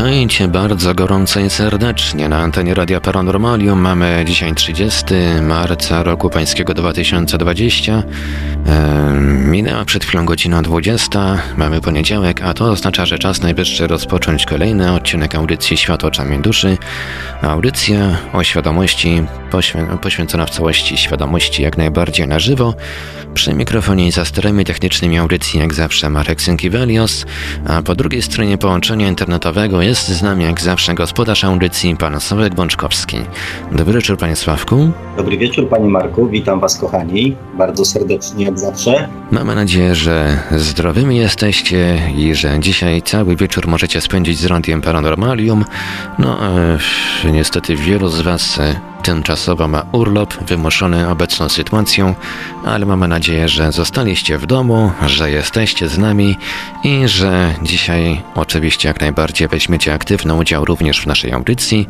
Witajcie bardzo gorąco i serdecznie na antenie Radia Paranormalium. Mamy dzisiaj 30 marca roku pańskiego 2020. Eee, minęła przed chwilą godzina 20. Mamy poniedziałek, a to oznacza, że czas najwyższy rozpocząć kolejny odcinek audycji Świat oczami duszy. Audycja o świadomości poświę poświęcona w całości świadomości jak najbardziej na żywo. Przy mikrofonie i za sterami technicznymi audycji jak zawsze Marek Synkiewelios, a po drugiej stronie połączenia internetowego jest z nami jak zawsze gospodarz audycji pan Sławek Bączkowski. Dobry wieczór panie Sławku. Dobry wieczór panie Marku, witam was kochani, bardzo serdecznie jak zawsze. Mamy nadzieję, że zdrowymi jesteście i że dzisiaj cały wieczór możecie spędzić z Radiem Paranormalium. No, e, niestety wielu z was e, tymczasowo ma urlop wymuszony obecną sytuacją, ale mamy nadzieję, że zostaliście w domu, że jesteście z nami i że dzisiaj oczywiście jak najbardziej weźmiecie aktywny udział również w naszej audycji.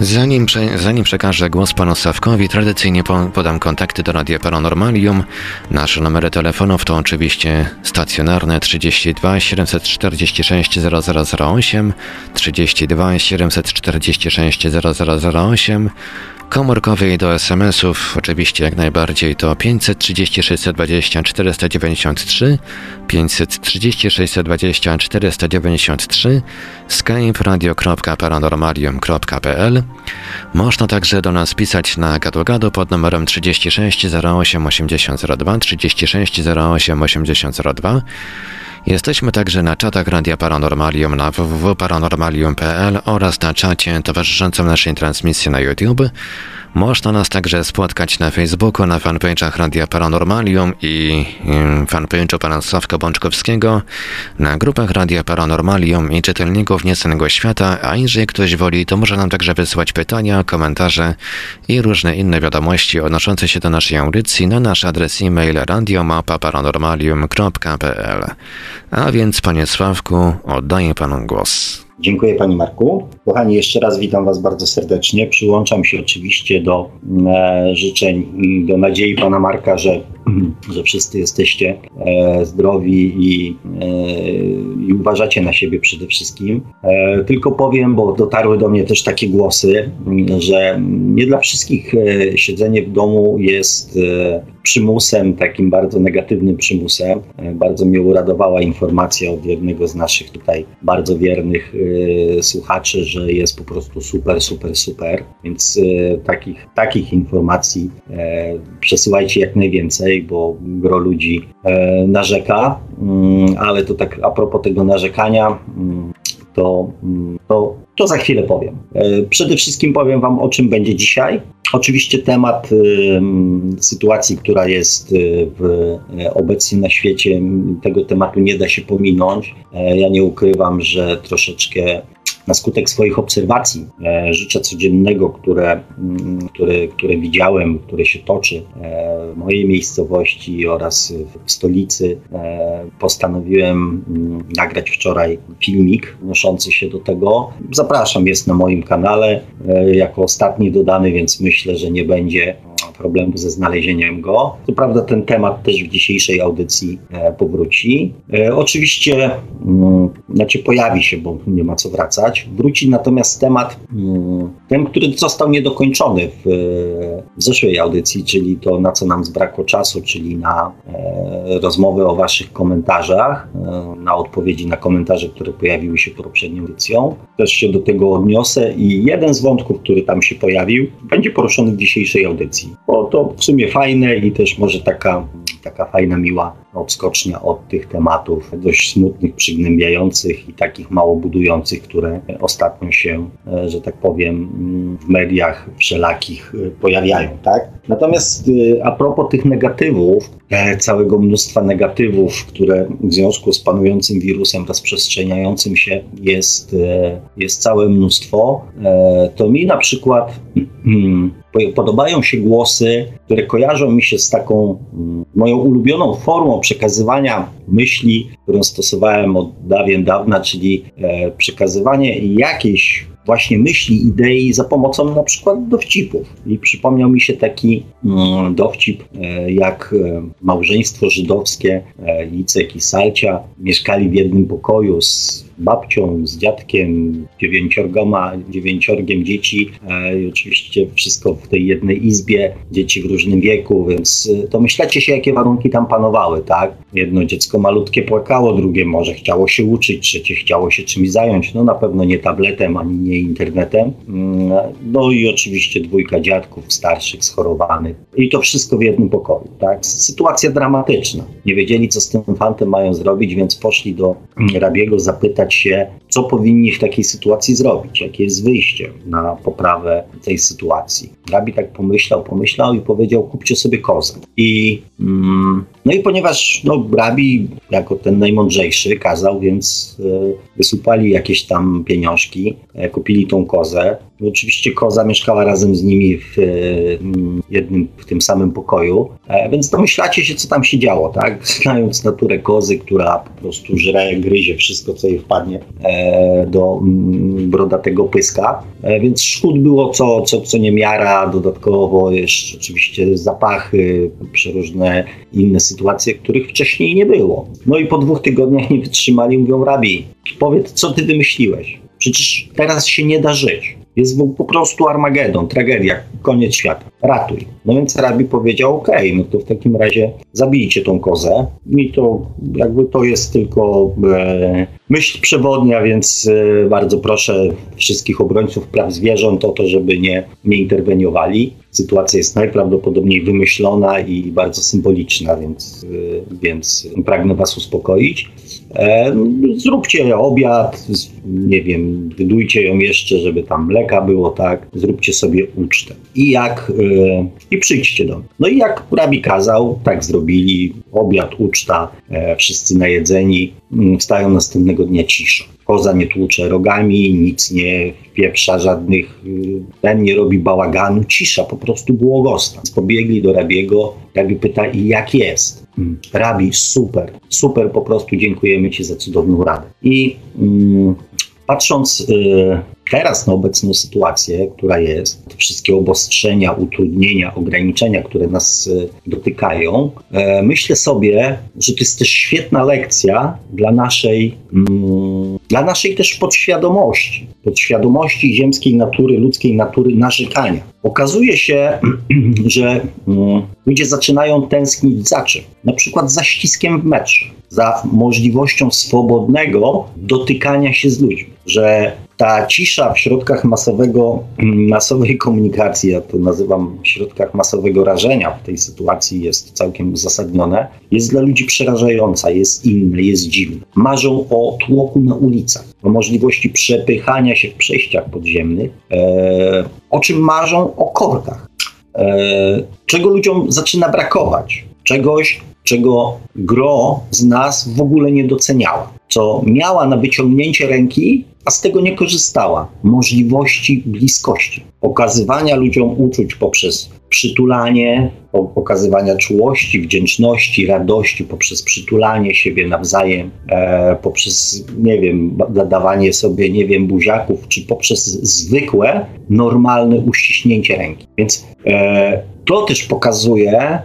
Zanim, zanim przekażę głos panu Sawkowi, tradycyjnie podam kontakty do Radia Paranormalium. Nasze numery telefonów to oczywiście stacjonarne 32 746 0008, 32 746 0008, komórkowej do SMS-ów oczywiście jak najbardziej to 536 20 493, 536 20 493, skype. Można także do nas pisać na gadu pod numerem 36 08 8002, 36 08 8002. Jesteśmy także na czatach Radia Paranormalium na www.paranormalium.pl oraz na czacie towarzyszącym naszej transmisji na YouTube. Można nas także spotkać na Facebooku, na fanpage'ach Radia Paranormalium i fanpage'u pana Sławka Bączkowskiego, na grupach Radia Paranormalium i czytelników Niecennego Świata, a jeżeli ktoś woli, to może nam także wysłać pytania, komentarze i różne inne wiadomości odnoszące się do naszej audycji na nasz adres e-mail radiomapa.paranormalium.pl. A więc, panie Sławku, oddaję panu głos. Dziękuję Panie Marku. Kochani, jeszcze raz witam Was bardzo serdecznie. Przyłączam się oczywiście do e, życzeń i do nadziei Pana Marka, że, że wszyscy jesteście e, zdrowi i, e, i, uważacie na siebie przede wszystkim. E, tylko powiem, bo dotarły do mnie też takie głosy, że nie dla wszystkich e, siedzenie w domu jest e, przymusem, takim bardzo negatywnym przymusem. Bardzo mnie uradowała informacja od jednego z naszych tutaj bardzo wiernych słuchaczy, że jest po prostu super, super, super. Więc y, takich, takich informacji y, przesyłajcie jak najwięcej, bo gro ludzi e, narzeka, mm, ale to tak a propos tego narzekania, mm, to, mm, to, to za chwilę powiem. E, przede wszystkim powiem Wam, o czym będzie dzisiaj. Oczywiście temat sytuacji, która jest y, w, y, obecnie na świecie, tego tematu nie da się pominąć. E, ja nie ukrywam, że troszeczkę na skutek swoich obserwacji e, życia codziennego, które, mm, które, które widziałem, które się toczy e, w mojej miejscowości oraz w stolicy, e, postanowiłem mm, nagrać wczoraj filmik odnoszący się do tego. Zapraszam, jest na moim kanale jako ostatni dodany, więc myślę, że nie będzie problemu ze znalezieniem go. Co prawda ten temat też w dzisiejszej audycji e, powróci. E, oczywiście, mm, znaczy pojawi się, bo nie ma co wracać. Wróci natomiast temat, ten, który został niedokończony w, w zeszłej audycji, czyli to, na co nam zbrakło czasu, czyli na e, rozmowę o Waszych komentarzach, na odpowiedzi na komentarze, które pojawiły się poprzednią audycją. Też się do tego odniosę i jeden z wątków, który tam się pojawił, będzie poruszony w dzisiejszej audycji bo to w sumie fajne i też może taka, taka fajna, miła odskocznia od tych tematów dość smutnych, przygnębiających i takich mało budujących, które ostatnio się, e, że tak powiem, w mediach wszelakich e, pojawiają. Tak? Natomiast e, a propos tych negatywów, całego mnóstwa negatywów, które w związku z panującym wirusem rozprzestrzeniającym się jest, jest całe mnóstwo, to mi na przykład podobają się głosy, które kojarzą mi się z taką mm, moją ulubioną formą przekazywania myśli, którą stosowałem od dawien dawna, czyli e, przekazywanie jakiejś właśnie myśli, idei za pomocą na przykład dowcipów. I przypomniał mi się taki mm, dowcip, e, jak e, małżeństwo żydowskie Licek i Salcia mieszkali w jednym pokoju z babcią, z dziadkiem, dziewięciorgoma, dziewięciorgiem dzieci e, oczywiście wszystko w tej jednej izbie, dzieci w różnym wieku, więc e, to myślecie się, jakie warunki tam panowały, tak? Jedno dziecko malutkie płakało, drugie może chciało się uczyć, trzecie chciało się czymś zająć, no na pewno nie tabletem, ani nie internetem. Mm, no i oczywiście dwójka dziadków starszych, schorowanych. I to wszystko w jednym pokoju, tak? Sytuacja dramatyczna. Nie wiedzieli, co z tym fantem mają zrobić, więc poszli do rabiego zapytać, zastanawiać się, co powinni w takiej sytuacji zrobić, jakie jest wyjście na poprawę tej sytuacji. Rabi tak pomyślał, pomyślał i powiedział: kupcie sobie kozę. I, mm, no i ponieważ no, Rabi, jako ten najmądrzejszy, kazał, więc y, wysupali jakieś tam pieniążki, y, kupili tą kozę. Oczywiście koza mieszkała razem z nimi w y, jednym, w tym samym pokoju, więc domyślacie się, co tam się działo, tak? Znając naturę kozy, która po prostu żre, gryzie wszystko, co jej wpadnie do mm, brodatego pyska, więc szkód było co, co, co niemiara, dodatkowo jeszcze oczywiście zapachy, przeróżne inne sytuacje, których wcześniej nie było. No i po dwóch tygodniach nie wytrzymali, mówią rabi, powiedz co ty wymyśliłeś. Przecież teraz się nie da żyć. Jest po prostu Armagedon, tragedia, koniec świata. Ratuj. No więc rabi powiedział, ok, no to w takim razie zabijcie tą kozę. I to jakby to jest tylko e, myśl przewodnia, więc e, bardzo proszę wszystkich obrońców praw zwierząt o to, żeby nie, nie interweniowali. Sytuacja jest najprawdopodobniej wymyślona i bardzo symboliczna, więc, e, więc pragnę Was uspokoić. E, zróbcie obiad, nie wiem, wydujcie ją jeszcze, żeby tam mleka było, tak, zróbcie sobie ucztę. I jak, e, i przyjdźcie do mnie. No i jak rabi kazał, tak zrobili, obiad, uczta, e, wszyscy najedzeni, mm, wstają następnego dnia cisza. Koza nie tłucze rogami, nic nie wpieprza, żadnych, y, ten nie robi bałaganu, cisza, po prostu błogostan. Pobiegli do rabiego, rabi pyta, i jak jest? Mm, rabi, super, super, po prostu dziękujemy Ci za cudowną radę. I mm, patrząc y, teraz na obecną sytuację, która jest, wszystkie obostrzenia, utrudnienia, ograniczenia, które nas e, dotykają, e, myślę sobie, że to jest też świetna lekcja dla naszej, mm, dla naszej też podświadomości, podświadomości ziemskiej natury, ludzkiej natury narzekania. Okazuje się, że mm, ludzie zaczynają tęsknić za czym? Na przykład za ściskiem w metrze, za możliwością swobodnego dotykania się z ludźmi, że ta cisza w środkach masowego, masowej komunikacji, ja to nazywam środkach masowego rażenia w tej sytuacji jest całkiem uzasadnione, jest dla ludzi przerażająca, jest inna, jest dziwna. Marzą o tłoku na ulicach, o możliwości przepychania się w przejściach podziemnych, e, o czym marzą o korkach. E, czego ludziom zaczyna brakować? Czegoś, czego gro z nas w ogóle nie doceniała, co miała na wyciągnięcie ręki, a z tego nie korzystała. Możliwości bliskości, okazywania ludziom uczuć poprzez przytulanie, pokazywania czułości, wdzięczności, radości poprzez przytulanie siebie nawzajem, e, poprzez, nie wiem, dawanie sobie, nie wiem, buziaków, czy poprzez zwykłe, normalne uściśnięcie ręki. Więc e, to też pokazuje e,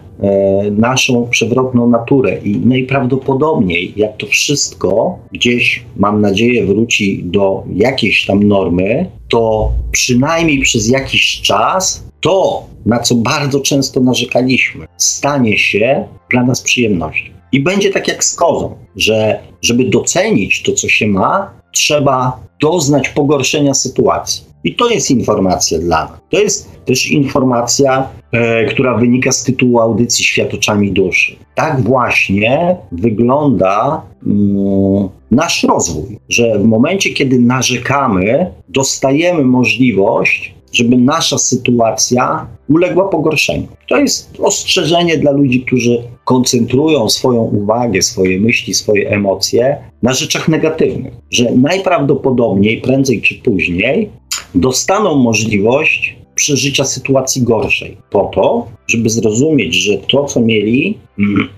naszą przewrotną naturę i najprawdopodobniej, jak to wszystko gdzieś, mam nadzieję, wróci do jakiejś tam normy, to przynajmniej przez jakiś czas to, na co bardzo często narzekaliśmy, stanie się dla nas przyjemnością. I będzie tak jak z kozą, że żeby docenić to, co się ma, trzeba doznać pogorszenia sytuacji. I to jest informacja dla nas. To jest też informacja, e, która wynika z tytułu audycji Świat oczami duszy. Tak właśnie wygląda mm, nasz rozwój, że w momencie, kiedy narzekamy, dostajemy możliwość żeby nasza sytuacja uległa pogorszeniu. To jest ostrzeżenie dla ludzi, którzy koncentrują swoją uwagę, swoje myśli, swoje emocje na rzeczach negatywnych, że najprawdopodobniej prędzej czy później dostaną możliwość przeżycia sytuacji gorszej, po to, żeby zrozumieć, że to, co mieli,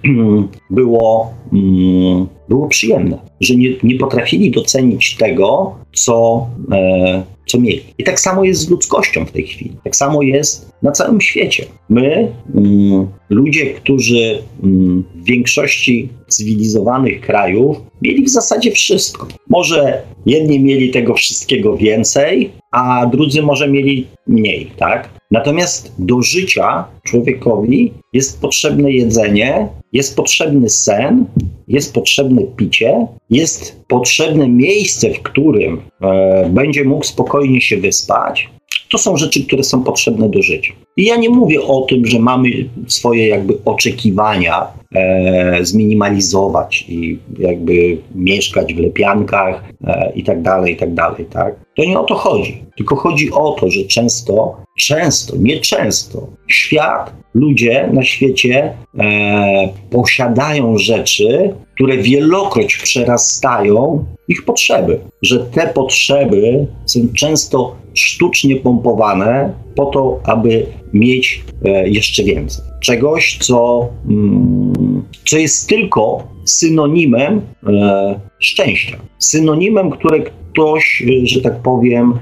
było, mm, było przyjemne, że nie, nie potrafili docenić tego, co, e, co mieli. I tak samo jest z ludzkością w tej chwili. Tak samo jest na całym świecie. My, mm, ludzie, którzy mm, w większości cywilizowanych krajów mieli w zasadzie wszystko. Może jedni mieli tego wszystkiego więcej, a drudzy może mieli mniej, tak? Natomiast do życia człowiekowi jest potrzebne jedzenie, jest potrzebny sen, jest potrzebne picie, jest potrzebne miejsce, w którym e, będzie mógł spokojnie się wyspać. To są rzeczy, które są potrzebne do życia. I ja nie mówię o tym, że mamy swoje jakby oczekiwania e, zminimalizować i jakby mieszkać w lepiankach e, i tak dalej, i tak dalej, tak? To nie o to chodzi. Tylko chodzi o to, że często, często, nie często, świat, ludzie na świecie e, posiadają rzeczy, które wielokroć przerastają ich potrzeby. Że te potrzeby są często sztucznie pompowane po to, aby mieć e, jeszcze więcej. Czegoś, co, mm, co jest tylko synonimem e, szczęścia. Synonimem, które ktoś, e, że tak powiem,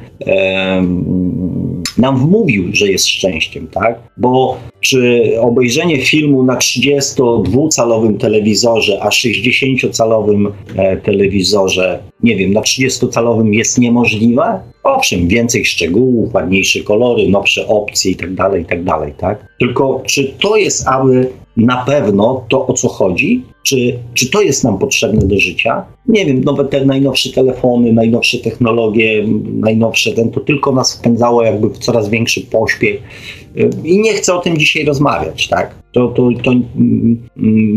nam wmówił, że jest szczęściem, tak? Bo czy obejrzenie filmu na 32-calowym telewizorze, a 60-calowym telewizorze, nie wiem, na 30-calowym jest niemożliwe? Owszem, więcej szczegółów, ładniejsze kolory, nowsze opcje itd., tak itd., tak, tak? Tylko czy to jest aby na pewno to, o co chodzi? Czy, czy to jest nam potrzebne do życia? Nie wiem, nowe te najnowsze telefony, najnowsze technologie, najnowsze ten, to tylko nas wpędzało jakby w coraz większy pośpiech. I nie chcę o tym dzisiaj rozmawiać, tak? To, to, to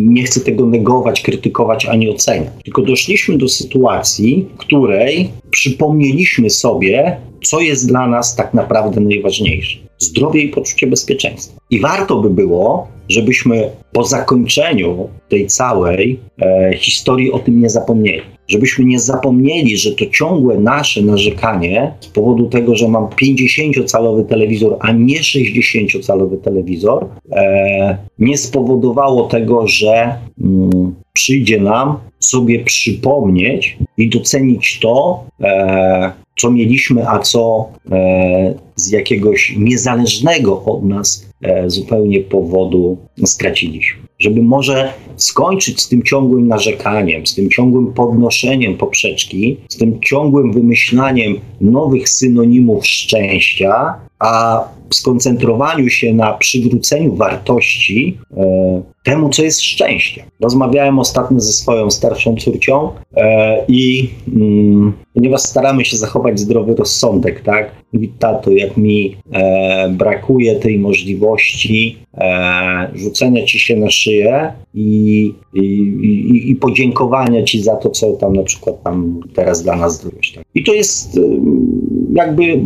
nie chcę tego negować, krytykować ani oceniać. Tylko doszliśmy do sytuacji, w której przypomnieliśmy sobie, co jest dla nas tak naprawdę najważniejsze zdrowie i poczucie bezpieczeństwa. I warto by było, żebyśmy po zakończeniu tej całej e, historii o tym nie zapomnieli. Żebyśmy nie zapomnieli, że to ciągłe nasze narzekanie z powodu tego, że mam 50-calowy telewizor, a nie 60-calowy telewizor, e, nie spowodowało tego, że mm, przyjdzie nam sobie przypomnieć i docenić to, e, co mieliśmy, a co e, z jakiegoś niezależnego od nas zupełnie powodu straciliśmy. Żeby może skończyć z tym ciągłym narzekaniem, z tym ciągłym podnoszeniem poprzeczki, z tym ciągłym wymyślaniem nowych synonimów szczęścia, a skoncentrowaniu się na przywróceniu wartości e, temu, co jest szczęście. Rozmawiałem ostatnio ze swoją starszą córcią e, i mm, ponieważ staramy się zachować zdrowy rozsądek, tak? Mówi, tato, jak mi e, brakuje tej możliwości e, rzucenia ci się na szyję i, i, i, i, podziękowania ci za to, co tam na przykład tam teraz dla nas zrobiłeś. Tak? I to jest y, jakby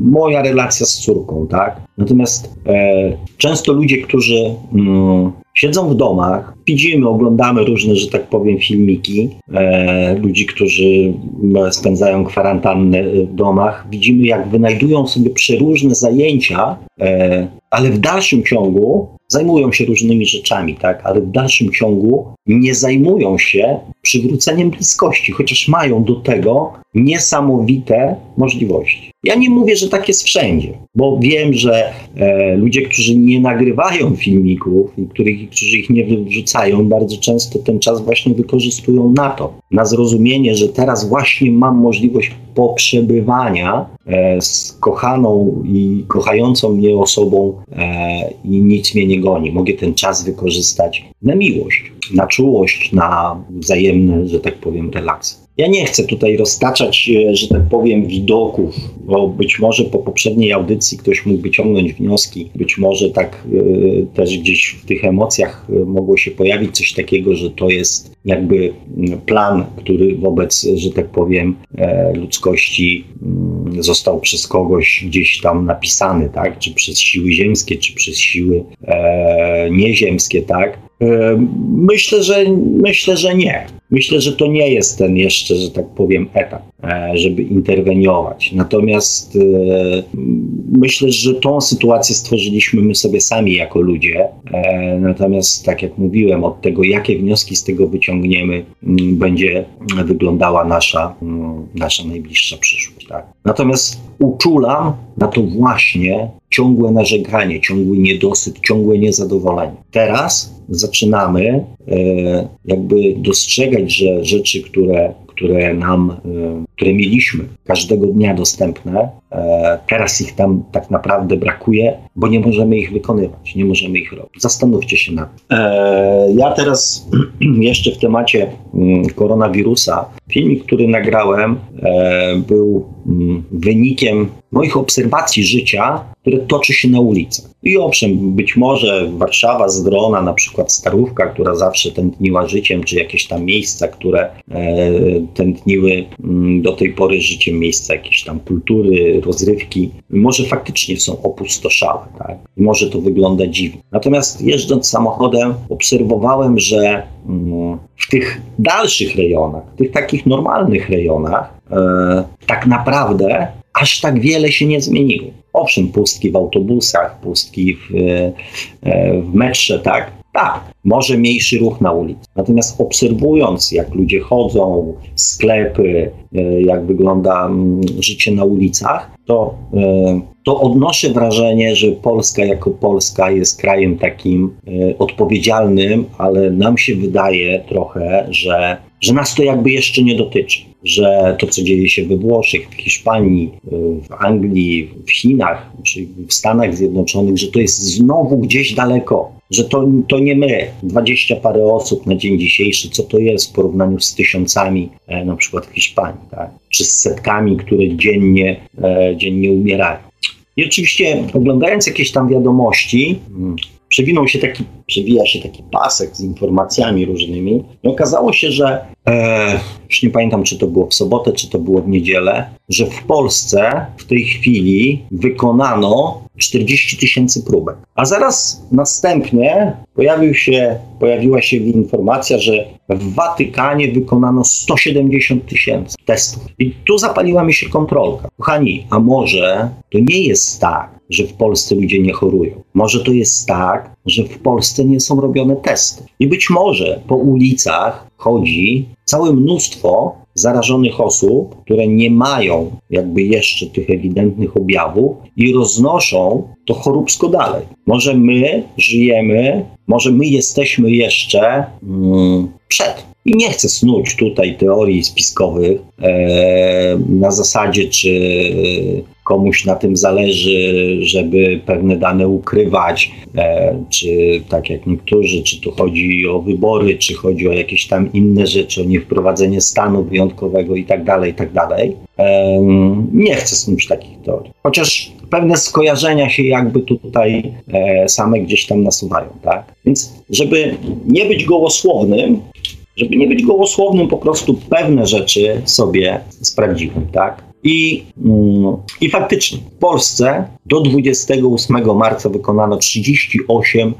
moja relacja z córką, tak? Natomiast e, często ludzie, którzy mm, siedzą w domach, widzimy, oglądamy różne, że tak powiem, filmiki e, ludzi, którzy spędzają kwarantannę w domach, widzimy, jak wynajdują sobie przeróżne zajęcia, e, ale w dalszym ciągu zajmują się różnymi rzeczami, tak, ale w dalszym ciągu nie zajmują się przywróceniem bliskości, chociaż mają do tego niesamowite możliwości. Ja nie mówię, że tak jest wszędzie, bo wiem, że e, ludzie, którzy nie nagrywają filmików i których, którzy ich nie wrzucają, bardzo często ten czas właśnie wykorzystują na to, na zrozumienie, że teraz właśnie mam możliwość poprzebywania e, z kochaną i kochającą mnie osobą e, i nic mnie nie goni. Mogę ten czas wykorzystać na miłość, na czułość, na wzajemne, że tak powiem, relacje. Ja nie chcę tutaj roztaczać, e, że tak powiem, widoków, bo być może po poprzedniej audycji ktoś mógł wyciągnąć wnioski, być może tak y, też gdzieś w tych emocjach y, mogło się pojawić coś takiego, że to jest jakby mm, plan, który wobec, że tak powiem, e, ludzkości y, został przez kogoś gdzieś tam napisany, tak? Czy przez siły ziemskie, czy przez siły e, nieziemskie, tak? Myślę, że myślę, że nie. Myślę, że to nie jest ten jeszcze, że tak powiem, etap, e, żeby interweniować. Natomiast e, myślę, że tą sytuację stworzyliśmy my sobie sami jako ludzie. E, natomiast, tak jak mówiłem, od tego, jakie wnioski z tego wyciągniemy, będzie wyglądała nasza, nasza najbliższa przyszłość. Tak? Natomiast uczulam na to właśnie ciągłe narzekanie, ciągły niedosyt, ciągłe niezadowolenie. Teraz zaczynamy e, jakby dostrzegać, że rzeczy, które, które nam, e, które mieliśmy każdego dnia dostępne, teraz ich tam tak naprawdę brakuje, bo nie możemy ich wykonywać, nie możemy ich robić. Zastanówcie się nad tym. Ja teraz jeszcze w temacie mm, koronawirusa, filmik, który nagrałem, był mm, wynikiem moich obserwacji życia, które toczy się na ulicach. I owszem, być może Warszawa z drona, na przykład Starówka, która zawsze tętniła życiem, czy jakieś tam miejsca, które e, tętniły mm, do tej pory życiem, miejsca jakieś tam kultury, rozrywki, może faktycznie są opustoszałe. Tak? I może to wygląda dziwnie. Natomiast jeżdżąc samochodem, obserwowałem, że mm, w tych dalszych rejonach, w tych takich normalnych rejonach, e, tak naprawdę aż tak wiele się nie zmieniło. Owszem, pustki w autobusach, pustki w, e, w metrze, tak, tak, może mniejszy ruch na ulicy. Natomiast obserwując, jak ludzie chodzą, sklepy, e, jak wygląda mm, życie na ulicach, to, e, to odnoszę wrażenie, że Polska jako Polska jest krajem takim odpowiedzialnym, ale nam się wydaje trochę, że, że nas to jakby jeszcze nie dotyczy że to, co dzieje się we Włoszech, w Hiszpanii, w Anglii, w Chinach czy w Stanach Zjednoczonych, że to jest znowu gdzieś daleko, że to, to nie my, dwadzieścia parę osób na dzień dzisiejszy, co to jest w porównaniu z tysiącami e, na przykład w Hiszpanii, tak? czy z setkami, które dziennie, e, dziennie umierają. I oczywiście oglądając jakieś tam wiadomości, mm, przewinął się taki, przewija się taki pasek z informacjami różnymi i okazało się, że e, już nie pamiętam, czy to było w sobotę, czy to było w niedzielę, że w Polsce w tej chwili wykonano 40 tysięcy próbek. A zaraz następnie pojawił się, pojawiła się informacja, że w Watykanie wykonano 170 tysięcy testów. I tu zapaliła mi się kontrolka. Kochani, a może to nie jest tak, że w Polsce ludzie nie chorują. Może to jest tak, że w Polsce nie są robione testy. I być może po ulicach chodzi całe mnóstwo zarażonych osób, które nie mają jakby jeszcze tych ewidentnych objawów i roznoszą to choróbsko dalej. Może my żyjemy, może my jesteśmy jeszcze mm, przed. I nie chcę snuć tutaj teorii spiskowych e, na zasadzie, czy komuś na tym zależy, żeby pewne dane ukrywać, e, czy tak jak niektórzy, czy tu chodzi o wybory, czy chodzi o jakieś tam inne rzeczy, o niewprowadzenie stanu wyjątkowego i tak dalej, i tak dalej. Nie chcę snuć takich teorii. Chociaż pewne skojarzenia się jakby tutaj e, same gdzieś tam nasuwają, tak? Więc żeby nie być gołosłownym, żeby nie być gołosłownym, po prostu pewne rzeczy sobie sprawdziłem, tak? I, mm, I faktycznie w Polsce do 28 marca wykonano 38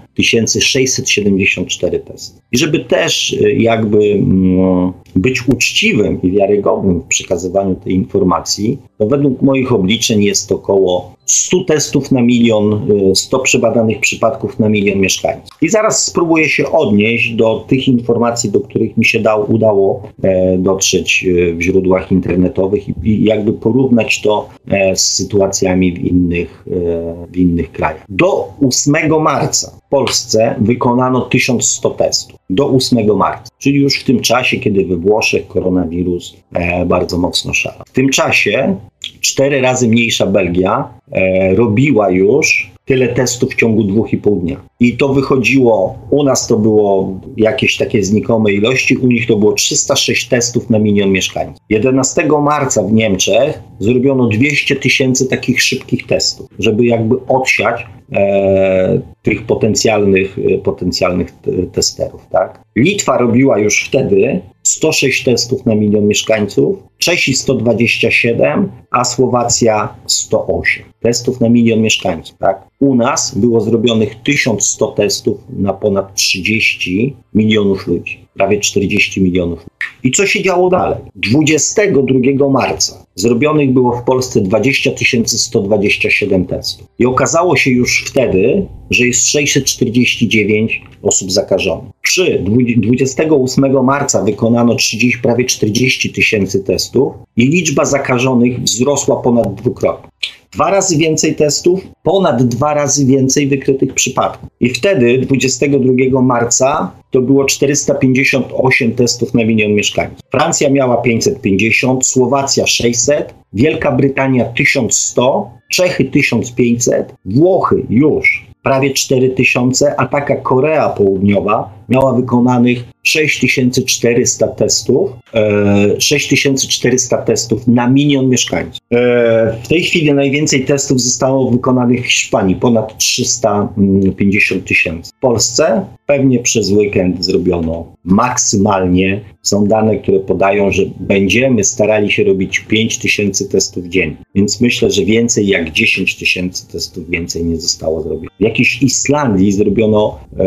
674 testy. I żeby też y, jakby mm, być uczciwym i wiarygodnym w przekazywaniu tej informacji, to według moich obliczeń jest około 100 testów na milion, 100 y, przebadanych przypadków na milion mieszkańców. I zaraz spróbuję się odnieść do tych informacji, do których mi się dał, udało e, dotrzeć e, w źródłach internetowych i, jakby porównać to e, z sytuacjami w innych, e, w innych krajach. Do 8 marca Polsce wykonano 1100 testów. Do 8 marca, czyli już w tym czasie, kiedy we Włoszech koronawirus e, bardzo mocno szalał. W tym czasie cztery razy mniejsza Belgia e, robiła już tyle testów w ciągu dwóch i pół dnia. I to wychodziło, u nas to było jakieś takie znikome ilości, u nich to było 306 testów na milion mieszkańców. 11 marca w Niemczech zrobiono 200 tysięcy takich szybkich testów, żeby jakby odsiać e, tych potencjalnych, e, potencjalnych testerów. Tak? Litwa robiła już wtedy 106 testów na milion mieszkańców, Czesi 127, a Słowacja 108 testów na milion mieszkańców. Tak? U nas było zrobionych 1100 testów na ponad 30 milionów ludzi, prawie 40 milionów. I co się działo dalej? 22 marca zrobionych było w Polsce 20 127 testów. I okazało się już wtedy, że jest 649 osób zakażonych. Przy 28 marca wykonano 30, prawie 40 tysięcy testów i liczba zakażonych wzrosła ponad dwukrotnie. Dwa razy więcej testów, ponad dwa razy więcej wykrytych przypadków. I wtedy, 22 marca, to było 458 testów na milion mieszkańców. Francja miała 550, Słowacja 600, Wielka Brytania 1100, Czechy 1500, Włochy już prawie 4000, a taka Korea Południowa miała wykonanych 6400 testów, e, 6400 testów na milion mieszkańców. E, w tej chwili najwięcej testów zostało wykonanych w Hiszpanii, ponad 350 tysięcy. W Polsce pewnie przez weekend zrobiono maksymalnie. Są dane, które podają, że będziemy starali się robić 5 tysięcy testów dziennie. Więc myślę, że więcej jak 10 tysięcy testów więcej nie zostało zrobione. W jakiejś Islandii zrobiono e,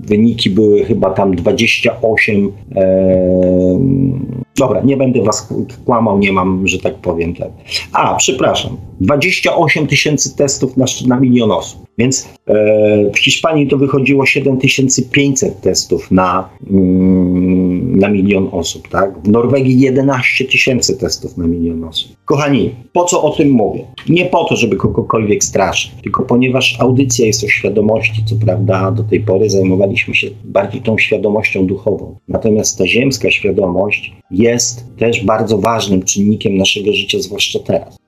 wyniki były chyba tam 28 e, Dobra, nie będę was kłamał, nie mam, że tak powiem. Ten. A, przepraszam, 28 tysięcy testów na, na milion osób. Więc e, w Hiszpanii to wychodziło 7500 testów na, mm, na milion osób, tak? W Norwegii 11 tysięcy testów na milion osób. Kochani, po co o tym mówię? Nie po to, żeby kogokolwiek straszyć, tylko ponieważ audycja jest o świadomości, co prawda do tej pory zajmowaliśmy się bardziej tą świadomością duchową. Natomiast ta ziemska świadomość jest też bardzo ważnym czynnikiem naszego życia, zwłaszcza teraz.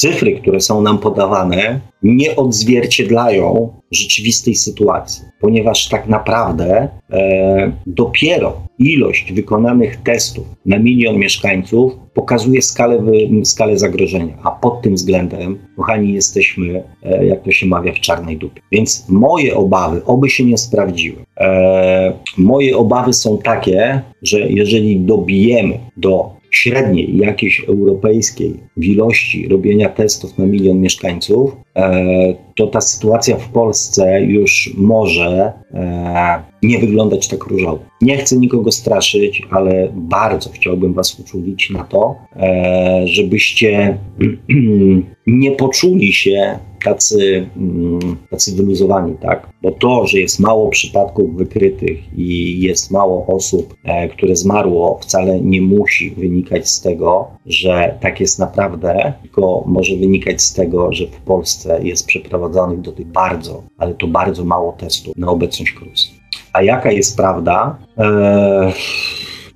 Cyfry, które są nam podawane, nie odzwierciedlają rzeczywistej sytuacji, ponieważ tak naprawdę e, dopiero ilość wykonanych testów na milion mieszkańców pokazuje skalę, skalę zagrożenia, a pod tym względem, kochani, jesteśmy, e, jak to się mawia, w czarnej dupie. Więc moje obawy, oby się nie sprawdziły, e, moje obawy są takie, że jeżeli dobijemy do średniej jakiejś europejskiej w ilości robienia testów na milion mieszkańców, e, to ta sytuacja w Polsce już może e, nie wyglądać tak różowo. Nie chcę nikogo straszyć, ale bardzo chciałbym Was uczulić na to, e, żebyście nie poczuli się tacy, mm, tacy wyluzowani, tak? Bo to, że jest mało przypadków wykrytych i jest mało osób, e, które zmarło, wcale nie musi wynikać z tego, że tak jest naprawdę, tylko może wynikać z tego, że w Polsce jest przeprowadzonych do tych bardzo, ale to bardzo mało testów na obecność korupcji. A jaka jest prawda? Eee,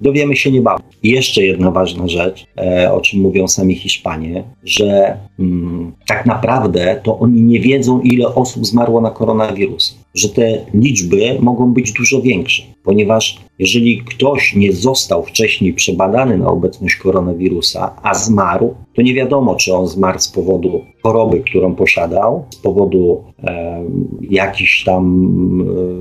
dowiemy się niebawem. I jeszcze jedna ważna rzecz, e, o czym mówią sami Hiszpanie, że mm, tak naprawdę to oni nie wiedzą, ile osób zmarło na koronawirusa, że te liczby mogą być dużo większe, ponieważ jeżeli ktoś nie został wcześniej przebadany na obecność koronawirusa, a zmarł, to nie wiadomo, czy on zmarł z powodu choroby, którą posiadał, z powodu e, jakichś tam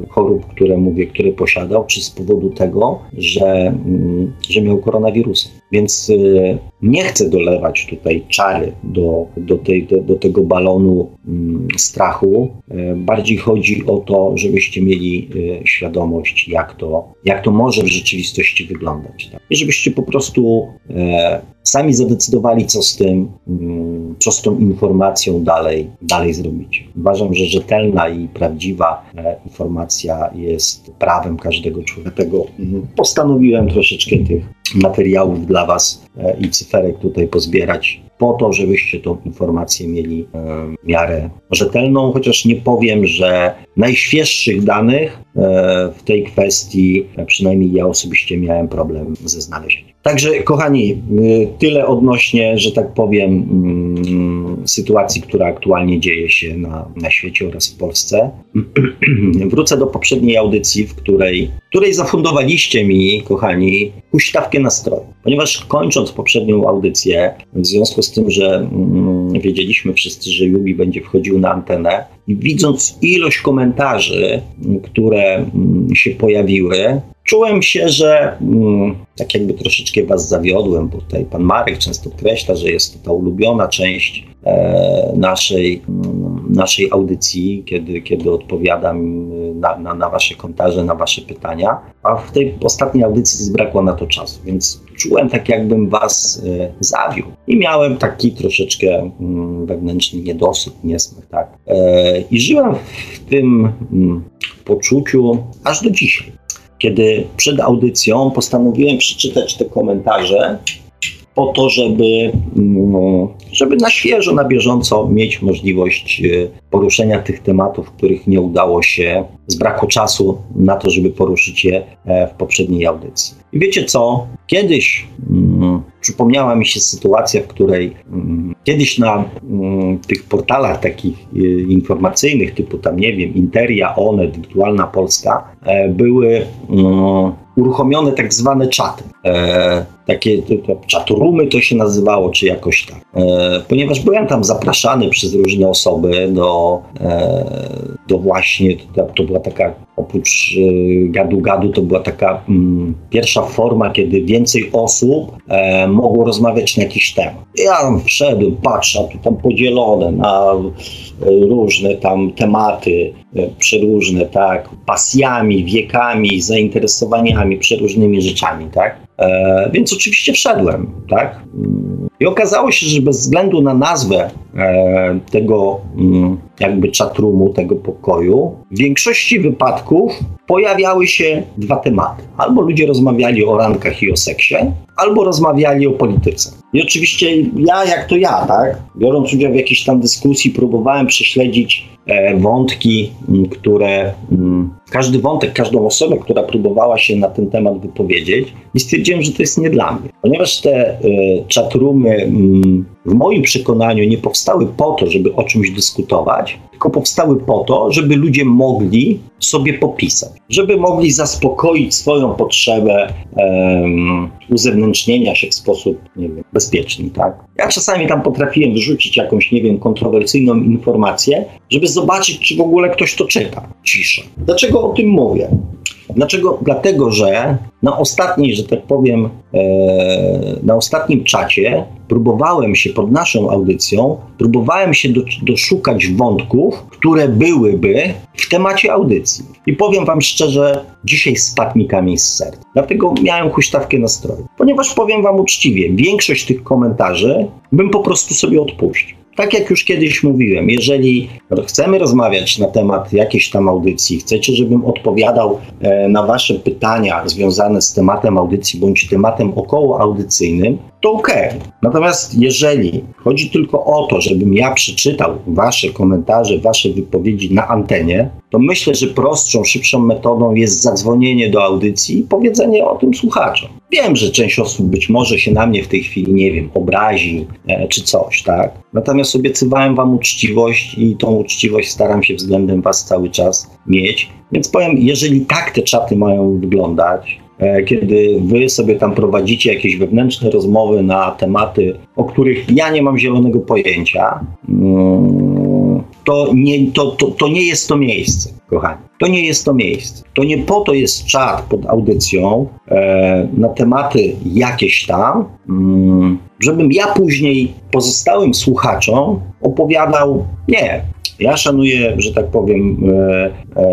e, chorób, które mówię, które posiadał, czy z powodu tego, że, mm, że miał koronawirusa. Więc e, nie chcę dolewać tutaj czary do, do, tej, do, do tego balonu mm, strachu. E, bardziej chodzi o to, żebyście mieli e, świadomość, jak to, jak to może w rzeczywistości wyglądać. Tak? I żebyście po prostu e, sami zadecydowali, co z tym, mm, co tą informacją dalej, dalej zrobić. Uważam, że rzetelna i prawdziwa e, informacja jest prawem każdego człowieka. Dlatego mm, postanowiłem troszeczkę tych materiałów dla Was e, i cyferek tutaj pozbierać po to, żebyście tą informację mieli e, w miarę rzetelną, chociaż nie powiem, że najświeższych danych w tej kwestii, przynajmniej ja osobiście miałem problem ze znalezieniem. Także, kochani, y, tyle odnośnie, że tak powiem, mm, sytuacji, która aktualnie dzieje się na, na świecie oraz w Polsce. Wrócę do poprzedniej audycji, w której, której zafundowaliście mi, kochani, huśtawkę nastroju. Ponieważ kończąc poprzednią audycję, w związku z tym, że mm, wiedzieliśmy wszyscy, że Jubi będzie wchodził na antenę, i widząc ilość komentarzy, które mm, się pojawiły, czułem się, że mm, tak jakby troszeczkę was zawiodłem, bo tutaj pan Marek często podkreśla, że jest to ta ulubiona część e, naszej, mm, naszej audycji, kiedy, kiedy odpowiadam na, na, na wasze komentarze, na wasze pytania, a w tej ostatniej audycji zbrakło na to czasu, więc czułem tak jakbym was e, zawiódł. I miałem taki troszeczkę mm, wewnętrzny niedosyt, niesmak, tak. E, I żyłem w tym mm, poczuciu aż do dzisiaj kiedy przed audycją postanowiłem przeczytać te komentarze po to, żeby, mm, żeby na świeżo, na bieżąco mieć możliwość e, poruszenia tych tematów, których nie udało się z braku czasu na to, żeby poruszyć je e, w poprzedniej audycji. I wiecie co? Kiedyś mm, przypomniała mi się sytuacja, w której mm, kiedyś na mm, tych portalach takich y, informacyjnych, typu tam, nie wiem, Interia, Onet, Wirtualna Polska, e, były mm, uruchomione tak zwane czaty. E, takie to, chatrumy to się nazywało, czy jakoś tak. E, ponieważ byłem tam zapraszany przez różne osoby do, e, do właśnie, to, to była taka, oprócz e, gadu-gadu, to była taka mm, pierwsza forma, kiedy więcej osób e, mogło rozmawiać na jakiś temat. Ja tam wszedłem, patrzę, tu tam podzielone na e, różne tam tematy, e, przeróżne, tak, pasjami, wiekami, zainteresowaniami, przeróżnymi rzeczami, tak. E, więc oczywiście wszedłem, tak. I okazało się, że bez względu na nazwę e, tego mm, jakby czatroomu, tego pokoju, w większości wypadków pojawiały się dwa tematy. Albo ludzie rozmawiali o rankach i o seksie, albo rozmawiali o polityce. I oczywiście ja, jak to ja, tak, biorąc udział w jakiejś tam dyskusji, próbowałem prześledzić e, wątki, które każdy wątek, każdą osobę, która próbowała się na ten temat wypowiedzieć i stwierdziłem, że to jest nie dla mnie. Ponieważ te y, chatroomy mm, w moim przekonaniu nie powstały po to, żeby o czymś dyskutować, tylko powstały po to, żeby ludzie mogli sobie popisać, żeby mogli zaspokoić swoją potrzebę um, uzewnętrznienia się w sposób wiem, bezpieczny. Tak? Ja czasami tam potrafiłem wrzucić jakąś, nie wiem, kontrowersyjną informację, żeby zobaczyć, czy w ogóle ktoś to czyta. Cisza. Dlaczego o tym mówię? Dlaczego? Dlatego, że na ostatniej, że tak powiem, e, na ostatnim czacie próbowałem się pod naszą audycją, próbowałem się do, doszukać wątków, które byłyby w temacie audycji. I powiem Wam szczerze, dzisiaj spadł mi kamień z serca. Dlatego miałem huśtawkę nastroju. Ponieważ powiem Wam uczciwie, większość tych komentarzy bym po prostu sobie odpuścił. Tak jak już kiedyś mówiłem, jeżeli chcemy rozmawiać na temat jakiejś tam audycji, chcecie, żebym odpowiadał e, na Wasze pytania związane z tematem audycji bądź tematem okołoaudycyjnym, to ok. Natomiast jeżeli chodzi tylko o to, żebym ja przeczytał Wasze komentarze, Wasze wypowiedzi na antenie, to myślę, że prostszą, szybszą metodą jest zadzwonienie do audycji i powiedzenie o tym słuchaczom. Wiem, że część osób być może się na mnie w tej chwili, nie wiem, obrazi e, czy coś, tak? Natomiast obiecywałem Wam uczciwość i tą uczciwość staram się względem Was cały czas mieć. Więc powiem, jeżeli tak te czaty mają wyglądać, kiedy wy sobie tam prowadzicie jakieś wewnętrzne rozmowy na tematy, o których ja nie mam zielonego pojęcia, mm, to nie, to, to, to nie jest to miejsce, kochani. To nie jest to miejsce. To nie po to jest czat pod audycją e, na tematy jakieś tam, mm, żebym ja później pozostałym słuchaczom opowiadał, nie, ja szanuję, że tak powiem, e, e,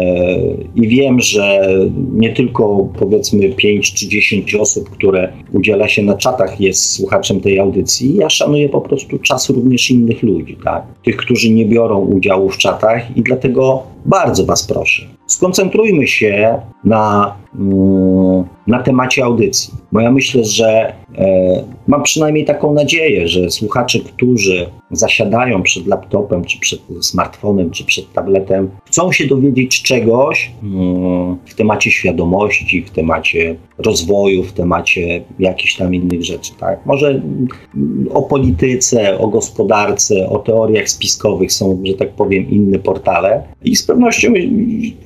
i wiem, że nie tylko powiedzmy 5 czy 10 osób, które udziela się na czatach, jest słuchaczem tej audycji. Ja szanuję po prostu czas również innych ludzi, tak? Tych, którzy nie biorą udziału w czatach, i dlatego bardzo Was proszę, skoncentrujmy się na, mm, na temacie audycji. Bo ja myślę, że e, mam przynajmniej taką nadzieję, że słuchacze, którzy zasiadają przed laptopem, czy przed smartfonem, czy przed tabletem, chcą się dowiedzieć czegoś mm, w temacie świadomości, w temacie rozwoju, w temacie jakichś tam innych rzeczy. Tak? Może mm, o polityce, o gospodarce, o teoriach spiskowych są, że tak powiem, inne portale. I z pewnością,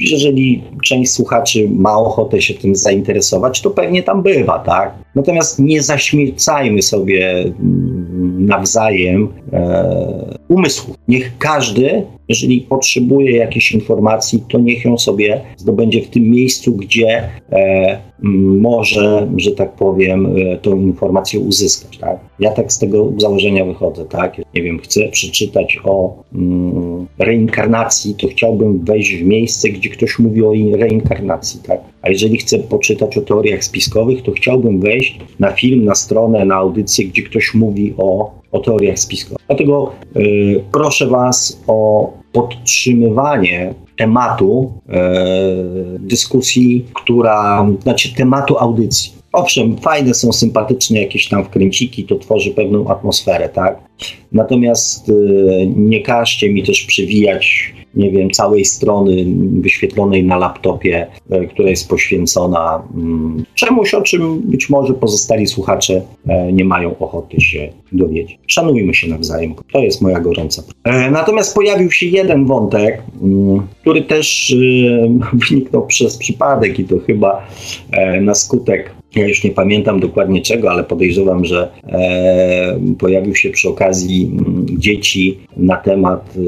jeżeli część słuchaczy ma ochotę się tym zainteresować, to pewnie tam bywa, tak? Natomiast nie zaśmiecajmy sobie mm, nawzajem e, umysłów. Niech każdy, jeżeli potrzebuje jakiejś informacji, to niech ją sobie zdobędzie w tym miejscu, gdzie e, może, że tak powiem, e, tą informację uzyskać. Tak? Ja tak z tego założenia wychodzę. Tak? Nie wiem, chcę przeczytać o mm, reinkarnacji, to chciałbym wejść w miejsce, gdzie ktoś mówi o reinkarnacji. Tak? A jeżeli chcę poczytać o teoriach spiskowych, to chciałbym wejść na film, na stronę, na audycję, gdzie ktoś mówi o, o teoriach spiskowych. Dlatego y, proszę Was o podtrzymywanie tematu e, dyskusji, która, znaczy tematu audycji. Owszem, fajne są sympatyczne jakieś tam wkręciki, to tworzy pewną atmosferę, tak? Natomiast e, nie każcie mi też przywijać nie wiem, całej strony wyświetlonej na laptopie, e, która jest poświęcona mm, czemuś, o czym być może pozostali słuchacze e, nie mają ochoty się dowiedzieć. Szanujmy się nawzajem. To jest moja gorąca. E, natomiast pojawił się jeden wątek, mm, który też wyniknął przez przypadek i to chyba na skutek ja już nie pamiętam dokładnie czego, ale podejrzewam, że e, pojawił się przy okazji mm, dzieci na temat e,